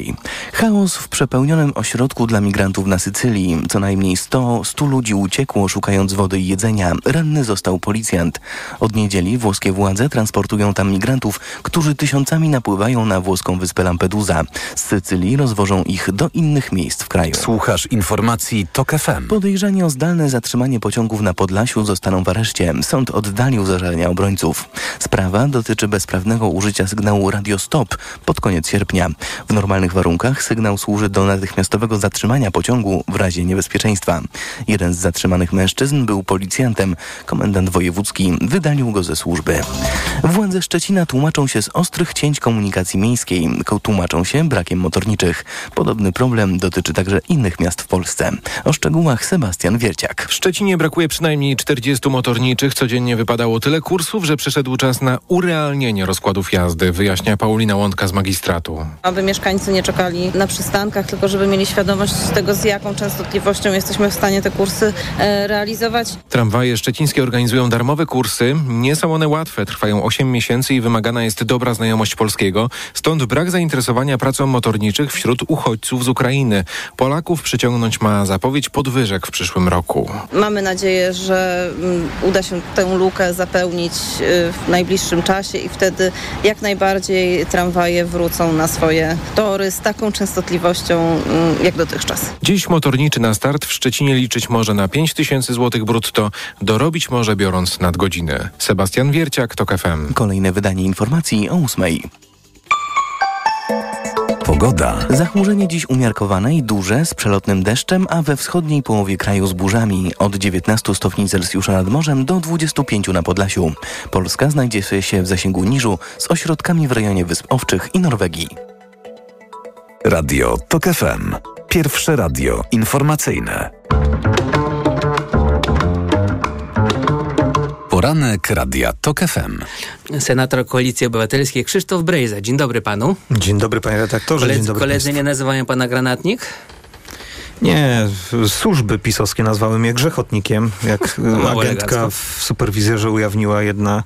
Chaos w przepełnionym ośrodku dla migrantów na Sycylii. Co najmniej 100 Stu ludzi uciekło, szukając wody i jedzenia. Ranny został policjant. Od niedzieli włoskie władze transportują tam migrantów, którzy tysiącami napływają na włoską wyspę Lampedusa. Z Sycylii rozwożą ich do innych miejsc w kraju.
Słuchasz informacji TOK FM.
Podejrzani o zdalne zatrzymanie pociągów na Podlasiu zostaną w areszcie. Sąd oddalił zażalenia obrońców. Sprawa dotyczy bezprawnego użycia sygnału Radio Stop pod koniec sierpnia. W normalnych warunkach sygnał służy do natychmiastowego zatrzymania pociągu w razie niebezpieczeństwa. Jeden z zatrzymanych mężczyzn był policjantem. Komendant wojewódzki wydalił go ze służby. Władze Szczecina tłumaczą się z ostrych cięć komunikacji miejskiej. Tłumaczą się brakiem motorniczych. Podobny problem dotyczy także innych miast w Polsce. O szczegółach Sebastian Wierciak.
W Szczecinie brakuje przynajmniej 40 motorniczych. Codziennie wypadało tyle kursów, że przyszedł czas na urealnienie rozkładów jazdy, wyjaśnia Paulina Łądka z magistratu.
Aby mieszkańcy nie czekali na przystankach, tylko żeby mieli świadomość tego, z jaką częstotliwością jesteśmy w stanie te kursy e, realizować.
Tramwaje szczecińskie organizują darmowe kursy. Nie są one łatwe, trwają 8 miesięcy i wymagana jest dobra znajomość polskiego. Stąd brak zainteresowania pracą motorniczych wśród uchodźców z Ukrainy. Polaków przyciągnąć ma zapowiedź podwyżek w przyszłym roku.
Mamy nadzieję, że mm, uda się tę lukę zapełnić y, w najbliższym czasie i wtedy jak najbardziej tramwaje wrócą na swoje tory z taką częstotliwością mm, jak dotychczas.
Dziś motorniczy na start w Szczecinie liczyć może na 5 tysięcy złotych brutto, dorobić może biorąc nadgodziny. Sebastian Wierciak, TOK FM.
Kolejne wydanie informacji o ósmej.
Pogoda.
Zachmurzenie dziś umiarkowane i duże z przelotnym deszczem, a we wschodniej połowie kraju z burzami. Od 19 stopni Celsjusza nad morzem do 25 na Podlasiu. Polska znajdzie się w zasięgu niżu z ośrodkami w rejonie Wysp Owczych i Norwegii.
Radio TOK FM. Pierwsze radio informacyjne. Poranek Radia TOK FM.
Senator Koalicji Obywatelskiej Krzysztof Brejza. Dzień dobry panu.
Dzień dobry panie redaktorze.
Koledzy,
Dzień dobry
koledzy
państwu.
nie nazywają pana granatnik?
Nie, służby pisowskie nazwały mnie grzechotnikiem, jak
mało
agentka w superwizjerze ujawniła jedna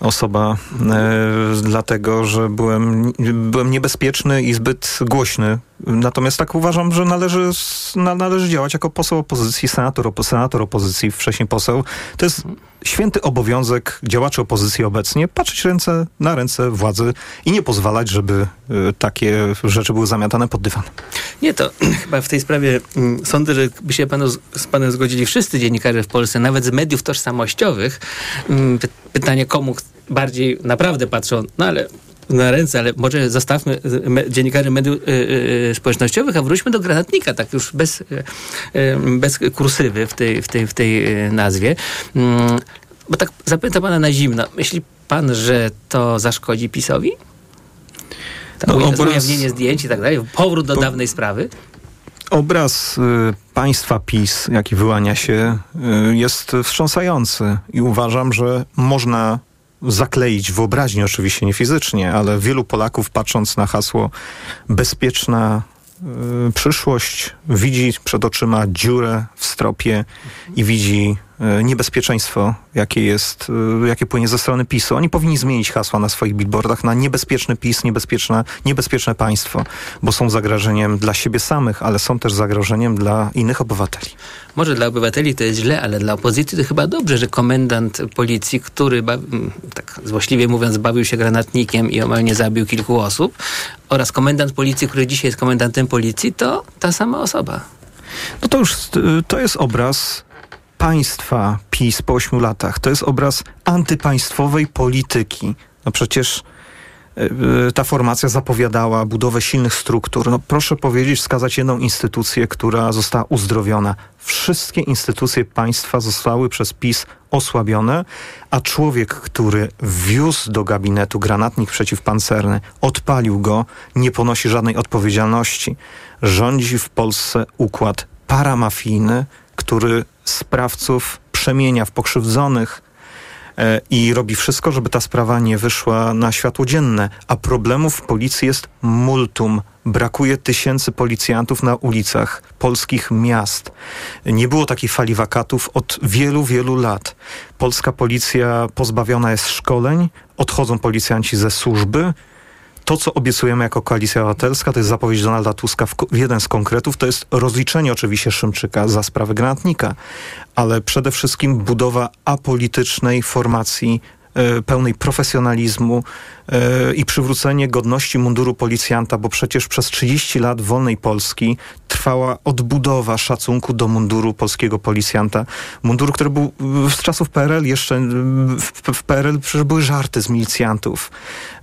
osoba, e, dlatego że byłem, byłem niebezpieczny i zbyt głośny. Natomiast tak uważam, że należy, należy działać jako poseł opozycji, senator, senator opozycji, wcześniej poseł. To jest święty obowiązek działaczy opozycji obecnie patrzeć ręce na ręce władzy i nie pozwalać, żeby e, takie rzeczy były zamiatane pod dywan.
Nie, to chyba w tej sprawie mm, sądzę, że by się panu, z- panem zgodzili wszyscy dziennikarze w Polsce, nawet z mediów tożsamościowych. Mm, py- Pytanie, komu bardziej naprawdę patrzą, no ale na ręce, ale może zostawmy y, me, dziennikarzy mediów y, y, społecznościowych, a wróćmy do granatnika, tak już bez, y, y, bez kursywy w tej, w tej, w tej y, nazwie. Mm, Bo tak zapytam pana na zimno. Myśli pan, że to zaszkodzi PiSowi? To
No, obraz-
Ujawnienie zdjęć i tak dalej, powrót do dawnej sprawy?
Obraz y, państwa PiS, jaki wyłania się, y, jest wstrząsający i uważam, że można zakleić wyobraźnię, oczywiście nie fizycznie, ale wielu Polaków patrząc na hasło bezpieczna y, przyszłość, widzi przed oczyma dziurę w stropie i widzi niebezpieczeństwo, jakie jest, y, jakie płynie ze strony PiSu. Oni powinni zmienić hasła na swoich billboardach na niebezpieczny PiS, niebezpieczne, niebezpieczne państwo, bo są zagrożeniem dla siebie samych, ale są też zagrożeniem dla innych obywateli.
Może dla obywateli to jest źle, ale dla opozycji to chyba dobrze, że komendant policji, który, tak złośliwie mówiąc, bawił się granatnikiem i omal nie zabił kilku osób, oraz komendant policji, który dzisiaj jest komendantem policji, to ta sama osoba.
No to już y, to jest obraz państwa PiS po ośmiu latach. To jest obraz antypaństwowej polityki. No przecież y, y, ta formacja zapowiadała budowę silnych struktur. No proszę powiedzieć, wskazać jedną instytucję, która została uzdrowiona. Wszystkie instytucje państwa zostały przez PiS osłabione, a człowiek, który wiózł do gabinetu granatnik przeciwpancerny, odpalił go, nie ponosi żadnej odpowiedzialności. Rządzi w Polsce układ paramafijny, który sprawców przemienia w pokrzywdzonych e, i robi wszystko, żeby ta sprawa nie wyszła na światło dzienne. A problemów w policji jest multum. Brakuje tysięcy policjantów na ulicach polskich miast. Nie było takiej fali wakatów od wielu, wielu lat. Polska policja pozbawiona jest szkoleń, odchodzą policjanci ze służby. To, co obiecujemy jako Koalicja Obywatelska, to jest zapowiedź Donalda Tuska w, w jeden z konkretów, to jest rozliczenie oczywiście Szymczyka za sprawę granatnika, ale przede wszystkim budowa apolitycznej formacji pełnej profesjonalizmu e, i przywrócenie godności munduru policjanta, bo przecież przez 30 lat wolnej Polski trwała odbudowa szacunku do munduru polskiego policjanta. Mundur, który był z czasów PRL jeszcze, w, PRL przecież były żarty z milicjantów.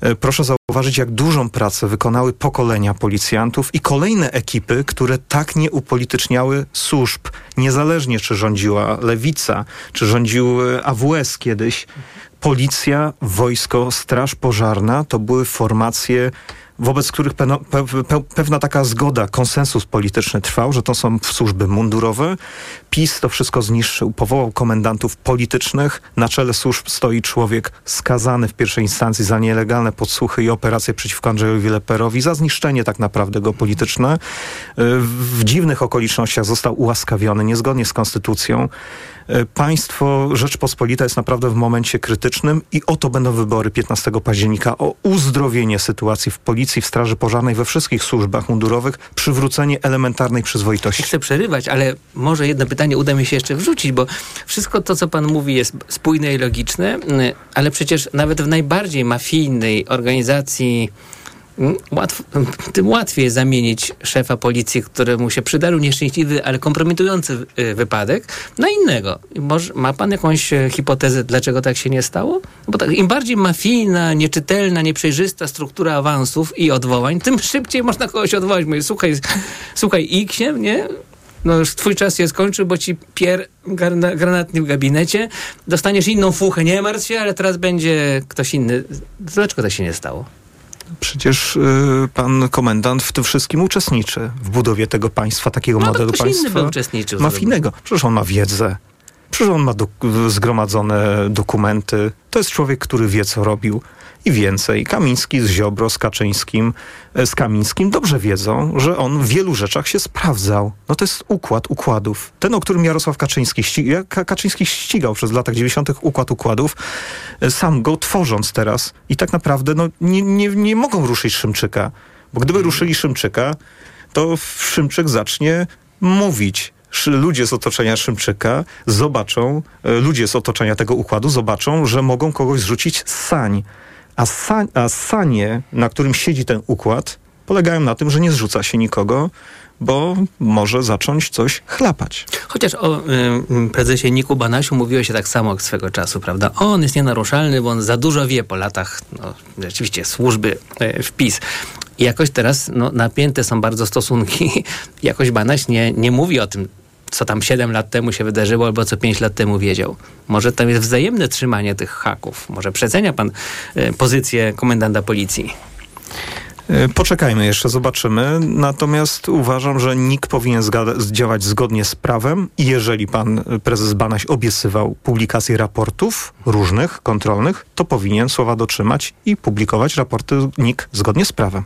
E, proszę zauważyć, jak dużą pracę wykonały pokolenia policjantów i kolejne ekipy, które tak nie upolityczniały służb. Niezależnie, czy rządziła Lewica, czy rządził AWS kiedyś. Policja, wojsko, straż pożarna to były formacje wobec których pewna, pewna taka zgoda, konsensus polityczny trwał, że to są służby mundurowe. PiS to wszystko zniszczył, powołał komendantów politycznych. Na czele służb stoi człowiek skazany w pierwszej instancji za nielegalne podsłuchy i operacje przeciwko Andrzejowi Leperowi, za zniszczenie tak naprawdę go polityczne. W dziwnych okolicznościach został ułaskawiony, niezgodnie z konstytucją. E, państwo Rzeczpospolita jest naprawdę w momencie krytycznym i oto będą wybory 15 października o uzdrowienie sytuacji w policji, w straży pożarnej, we wszystkich służbach mundurowych, przywrócenie elementarnej przyzwoitości.
Chcę przerywać, ale może jedno pytanie uda mi się jeszcze wrzucić, bo wszystko to, co pan mówi jest spójne i logiczne, ale przecież nawet w najbardziej mafijnej organizacji Łatw, tym łatwiej zamienić szefa policji, któremu się przydarł nieszczęśliwy, ale kompromitujący y, wypadek, na innego. Może, ma pan jakąś e, hipotezę, dlaczego tak się nie stało? Bo tak, im bardziej mafijna, nieczytelna, nieprzejrzysta struktura awansów i odwołań, tym szybciej można kogoś odwołać. Mówię, słuchaj, słuchaj X, nie? no już twój czas się skończy, bo ci pier granatny w gabinecie, dostaniesz inną fuchę, nie martw się, ale teraz będzie ktoś inny. Dlaczego tak się nie stało?
Przecież y, pan komendant w tym wszystkim uczestniczy w budowie tego państwa, takiego
no,
modelu państwa.
Inny by uczestniczył.
Mafijnego. Przecież on ma wiedzę. Przecież on ma do, zgromadzone dokumenty. To jest człowiek, który wie, co robił i więcej. Kamiński z Ziobro, z Kaczyńskim, e, z Kamińskim dobrze wiedzą, że on w wielu rzeczach się sprawdzał. No to jest układ układów. Ten, o którym Jarosław Kaczyński, ściga, Kaczyński ścigał przez latach 90. układ układów, e, sam go tworząc teraz. I tak naprawdę no, nie, nie, nie mogą ruszyć Szymczyka. Bo gdyby ruszyli Szymczyka, to Szymczyk zacznie mówić ludzie z otoczenia Szymczyka zobaczą, e, ludzie z otoczenia tego układu zobaczą, że mogą kogoś zrzucić z sań. A, a sanie, na którym siedzi ten układ, polegają na tym, że nie zrzuca się nikogo, bo może zacząć coś chlapać.
Chociaż o y, prezesie Niku Banasiu mówiło się tak samo jak swego czasu, prawda? On jest nienaruszalny, bo on za dużo wie po latach, no, rzeczywiście, służby y, wpis. I jakoś teraz no, napięte są bardzo stosunki. Jakoś Banaś nie, nie mówi o tym, co tam 7 lat temu się wydarzyło, albo co 5 lat temu wiedział. Może tam jest wzajemne trzymanie tych haków. Może przecenia pan y, pozycję komendanta policji.
E, poczekajmy jeszcze, zobaczymy. Natomiast uważam, że NIK powinien działać zgodnie z prawem i jeżeli pan prezes Banaś obiecywał publikację raportów różnych, kontrolnych, to powinien słowa dotrzymać i publikować raporty NIK zgodnie z prawem.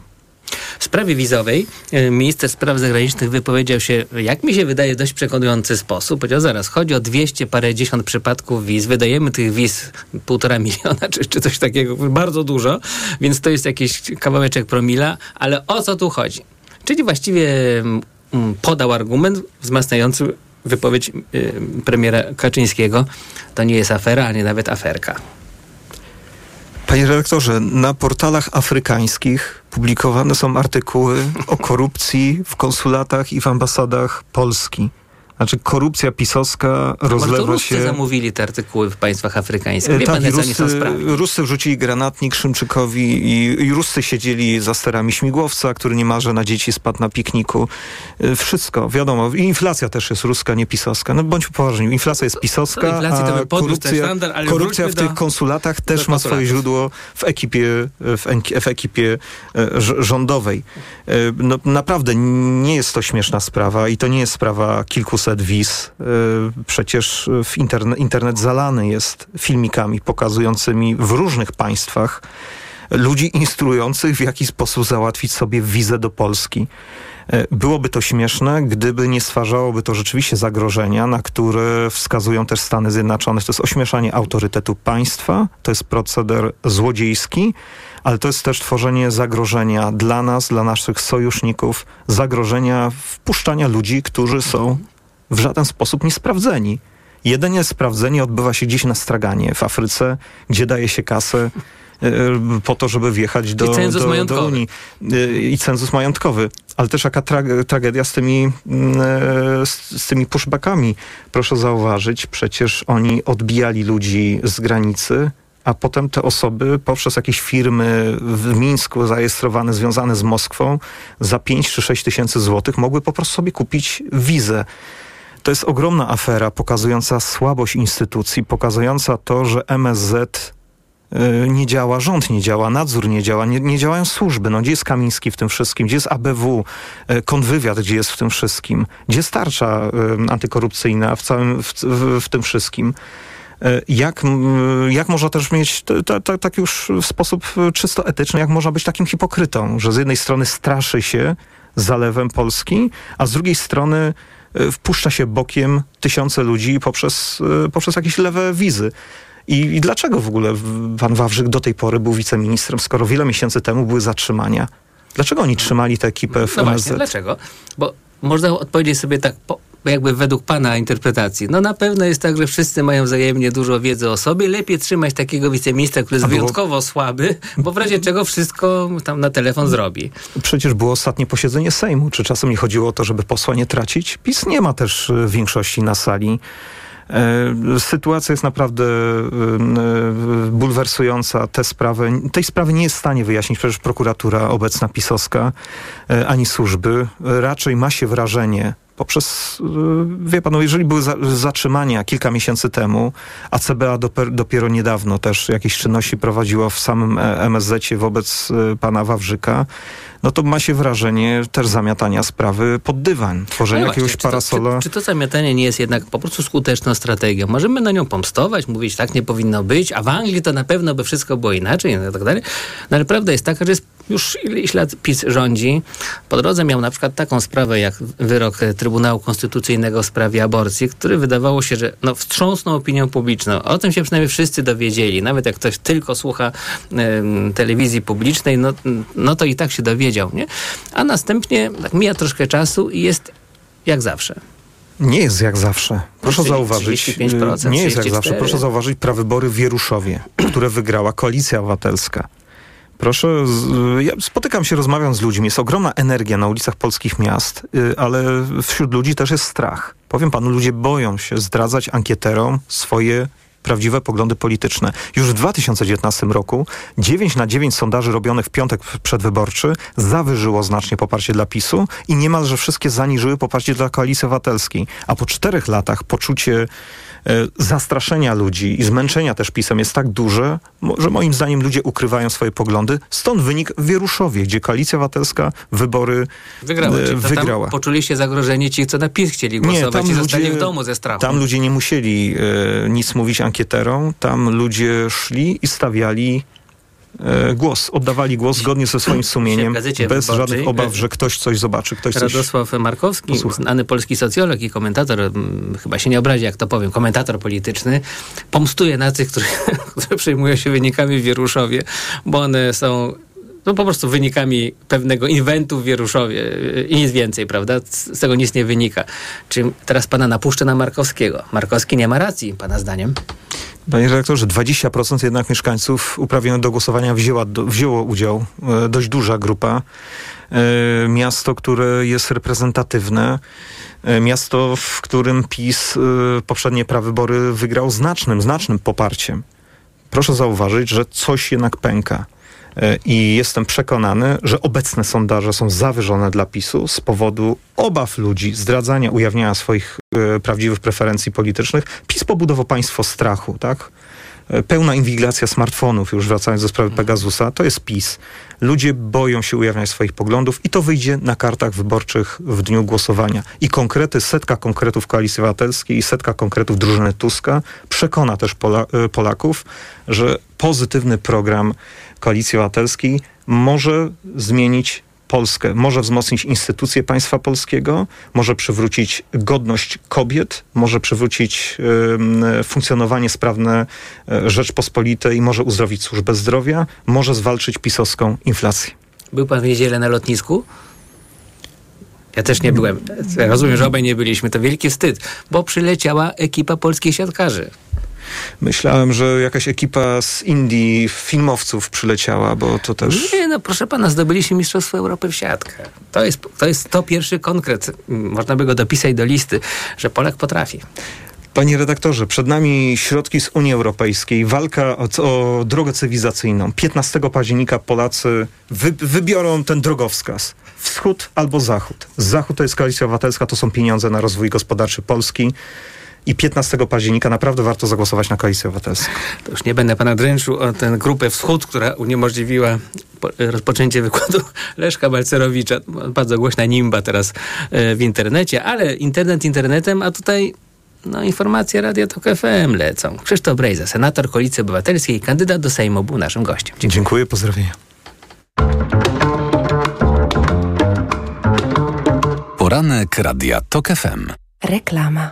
W sprawie wizowej e, minister spraw zagranicznych wypowiedział się, jak mi się wydaje, dość przekonujący sposób. Powiedział, zaraz, chodzi o 200 parędziesiąt przypadków wiz. Wydajemy tych wiz półtora miliona, czy, czy coś takiego, bardzo dużo, więc to jest jakiś kawałeczek promila, ale o co tu chodzi? Czyli właściwie mm, podał argument wzmacniający wypowiedź y, premiera Kaczyńskiego. To nie jest afera, ani nawet aferka.
Panie redaktorze, na portalach afrykańskich publikowane są artykuły o korupcji w konsulatach i w ambasadach Polski. Znaczy korupcja pisowska rozlewa
Może
się...
zamówili te artykuły w państwach afrykańskich. Wie
tak,
pan,
Rusy, Rusy wrzucili granatnik Szymczykowi i, i Rusy siedzieli za sterami śmigłowca, który niemalże na dzieci spadł na pikniku. Y, wszystko, wiadomo. I inflacja też jest ruska, nie pisowska. No bądźmy poważni, inflacja jest pisowska, a korupcja, standard, korupcja w tych konsulatach też ma swoje źródło w ekipie, w, w ekipie e, rządowej. E, no, naprawdę nie jest to śmieszna sprawa i to nie jest sprawa kilku set wiz. Y, przecież w interne, internet zalany jest filmikami pokazującymi w różnych państwach ludzi instruujących, w jaki sposób załatwić sobie wizę do Polski. Y, byłoby to śmieszne, gdyby nie stwarzałoby to rzeczywiście zagrożenia, na które wskazują też Stany Zjednoczone. To jest ośmieszanie autorytetu państwa, to jest proceder złodziejski, ale to jest też tworzenie zagrożenia dla nas, dla naszych sojuszników, zagrożenia wpuszczania ludzi, którzy są w żaden sposób niesprawdzeni. Jedynie sprawdzenie odbywa się gdzieś na straganie w Afryce, gdzie daje się kasę e, po to, żeby wjechać do,
I
do, do. Unii. E, I cenzus majątkowy. Ale też jaka tra- tragedia z tymi, mm, e, z, z tymi pushbackami. Proszę zauważyć, przecież oni odbijali ludzi z granicy, a potem te osoby poprzez jakieś firmy w Mińsku zarejestrowane, związane z Moskwą za 5 czy 6 tysięcy złotych mogły po prostu sobie kupić wizę. To jest ogromna afera pokazująca słabość instytucji, pokazująca to, że MSZ y, nie działa, rząd nie działa, nadzór nie działa, nie, nie działają służby. No, gdzie jest Kamiński w tym wszystkim? Gdzie jest ABW? Y, Konwywiad gdzie jest w tym wszystkim? Gdzie jest tarcza y, antykorupcyjna w całym, w, w, w tym wszystkim? Jak, jak można też mieć, t- t- t- tak już w sposób czysto etyczny, jak można być takim hipokrytą, że z jednej strony straszy się zalewem Polski, a z drugiej strony wpuszcza się bokiem tysiące ludzi poprzez, y, poprzez jakieś lewe wizy. I, I dlaczego w ogóle pan Wawrzyk do tej pory był wiceministrem, skoro wiele miesięcy temu były zatrzymania? Dlaczego oni trzymali tę ekipę w
No
MSZ?
właśnie, dlaczego? Bo można odpowiedzieć sobie tak, po, jakby według pana interpretacji. No na pewno jest tak, że wszyscy mają wzajemnie dużo wiedzy o sobie. Lepiej trzymać takiego wiceministra, który jest
było-
wyjątkowo słaby, bo w razie czego wszystko tam na telefon zrobi.
Przecież było ostatnie posiedzenie Sejmu. Czy czasem nie chodziło o to, żeby posła nie tracić? PiS nie ma też y, większości na sali. E, Sytuacja jest naprawdę y, bulwersująca. Te sprawy, tej sprawy nie jest w stanie wyjaśnić przecież prokuratura obecna pisowska, e, ani służby. Raczej ma się wrażenie, poprzez, y, wie pan, no jeżeli były za, zatrzymania kilka miesięcy temu, a CBA dopiero, niedawno też jakieś czynności prowadziło w samym e, MSZ-cie wobec y, pana Wawrzyka, no to ma się wrażenie też zamiatania sprawy pod dywan, tworzenia
No
jakiegoś
właśnie, czy to-
parasola.
Czy, czy to zamiatanie nie jest jednak po prostu skuteczną strategią? Możemy na nią pomstować, mówić, tak nie powinno być, a w Anglii to na pewno by wszystko było inaczej i tak dalej. No ale prawda jest taka, że jest już ileś lat PiS rządzi. Po drodze miał na przykład taką sprawę jak wyrok Trybunału Konstytucyjnego w sprawie aborcji, który wydawało się, że no, wstrząsnął opinią publiczną. O tym się przynajmniej wszyscy dowiedzieli. Nawet jak ktoś tylko słucha em, telewizji publicznej, no, no to i tak się dowiedział. Nie? A następnie tak mija troszkę czasu i jest jak zawsze.
Nie jest jak zawsze. Proszę
Czyli
zauważyć.
35%,
y, Nie jest jak
34%.
zawsze. Proszę zauważyć prawybory w Wieruszowie, które wygrała Koalicja Obywatelska. Proszę, ja spotykam się, rozmawiam z ludźmi. Jest ogromna energia na ulicach polskich miast, y, ale wśród ludzi też jest strach. Powiem panu, ludzie boją się zdradzać ankieterom swoje prawdziwe poglądy polityczne. Już w 2019 roku 9 na 9 sondaży robionych w piątek przedwyborczy zawyżyło znacznie poparcie dla PiSu i niemalże wszystkie zaniżyły poparcie dla Koalicji Obywatelskiej. A po czterech latach poczucie zastraszenia ludzi i zmęczenia też PiSem jest tak duże, że moim zdaniem ludzie ukrywają swoje poglądy. Stąd wynik w Wieruszowie, gdzie Koalicja Obywatelska wybory
Wygrała.
e,
Czyli to
wygrała.
Tam poczuli się zagrożeni ci, co na PiS chcieli głosować i zostali w domu ze strachu.
Tam ludzie nie musieli e, nic mówić ankieterom, tam ludzie szli i stawiali e, głos, oddawali głos zgodnie ze swoim sumieniem, bez żadnych obaw,
e,
że ktoś coś zobaczy, ktoś coś...
Radosław Markowski,
posłucha.
znany polski socjolog i komentator, mm, chyba się nie obrazi, jak to powiem, komentator polityczny, pomstuje na tych, którzy, którzy przejmują się wynikami w Wieruszowie, bo one są no po prostu wynikami pewnego inwentu w Wieruszowie yy, i nic więcej, prawda? Z tego nic nie wynika. Czy teraz pana napuszczę na Markowskiego? Markowski nie ma racji, pana zdaniem?
Panie redaktorze, 20% jednak mieszkańców uprawnionych do głosowania wzięła, do, wzięło udział, e, dość duża grupa. E, miasto, które jest reprezentatywne, e, miasto, w którym PiS poprzednie prawybory wygrał znacznym, znacznym poparciem. Proszę zauważyć, że coś jednak pęka. E, I jestem przekonany, że obecne sondaże są zawyżone dla PiSu z powodu obaw ludzi, zdradzania, ujawniania swoich e, prawdziwych preferencji politycznych. PiS pobudował państwo strachu, tak? E, Pełna inwigilacja smartfonów, już wracając do sprawy Pegasusa, to jest PiS. Ludzie boją się ujawniać swoich poglądów i to wyjdzie na kartach wyborczych w dniu głosowania. I konkrety, setka konkretów Koalicji Obywatelskiej i setka konkretów drużyny Tuska przekona też Pola, e, Polaków, że pozytywny program Koalicji Obywatelskiej może zmienić Polskę, może wzmocnić instytucje państwa polskiego, może przywrócić godność kobiet, może przywrócić em, funkcjonowanie sprawne e, Rzeczpospolitej, może uzdrowić służbę zdrowia, może zwalczyć pisowską inflację.
Był pan w niedzielę na lotnisku? Ja też nie byłem. Rozumiem, że obaj nie byliśmy. To wielki wstyd, bo przyleciała ekipa polskich siatkarzy.
Myślałem, że jakaś ekipa z Indii, filmowców przyleciała, bo to też...
Nie, no proszę pana, zdobyliśmy Mistrzostwo Europy w siatkę. To jest to, jest to pierwszy konkret. Można by go dopisać do listy, że Polak potrafi.
Panie redaktorze, przed nami środki z Unii Europejskiej, walka o, o drogę cywilizacyjną. 15 października Polacy wy, wybiorą ten drogowskaz. Wschód albo zachód. Zachód to jest koalicja obywatelska, to są pieniądze na rozwój gospodarczy Polski. I 15 października naprawdę warto zagłosować na koalicję obywatelską.
To już nie będę pana dręczył o tę grupę Wschód, która uniemożliwiła rozpoczęcie wykładu Leszka Balcerowicza. Bardzo głośna nimba teraz e, w internecie, ale internet internetem, a tutaj no, informacje Radio Tok FM lecą. Krzysztof Brejza, senator Koalicji Obywatelskiej, kandydat do Sejmu, był naszym gościem.
Dziękuję, Dziękuję pozdrowienia.
Poranek Radia Tok FM.
Reklama.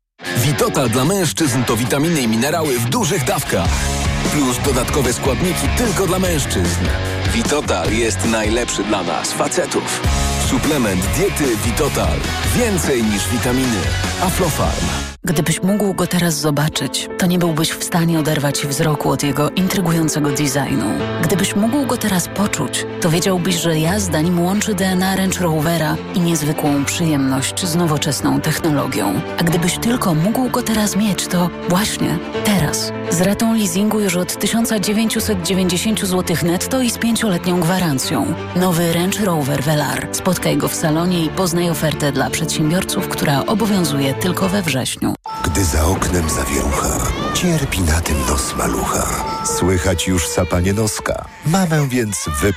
Witotal dla mężczyzn to witaminy i minerały w dużych dawkach. Plus dodatkowe składniki tylko dla mężczyzn. Witotal jest najlepszy dla nas, facetów. Suplement diety Witotal. Więcej niż witaminy. Aflofarm.
Gdybyś mógł go teraz zobaczyć, to nie byłbyś w stanie oderwać wzroku od jego intrygującego designu. Gdybyś mógł go teraz poczuć, to wiedziałbyś, że jazda nim łączy DNA Range Rovera i niezwykłą przyjemność z nowoczesną technologią. A gdybyś tylko mógł go teraz mieć, to właśnie teraz. Z ratą leasingu już od 1990 zł netto i z pięcioletnią gwarancją. Nowy Range Rover Velar. Spotkaj go w salonie i poznaj ofertę dla przedsiębiorców, która obowiązuje tylko we wrześniu.
Gdy za oknem zawierucha, cierpi na tym nos malucha. Słychać już sapanie noska. Mamę więc wypra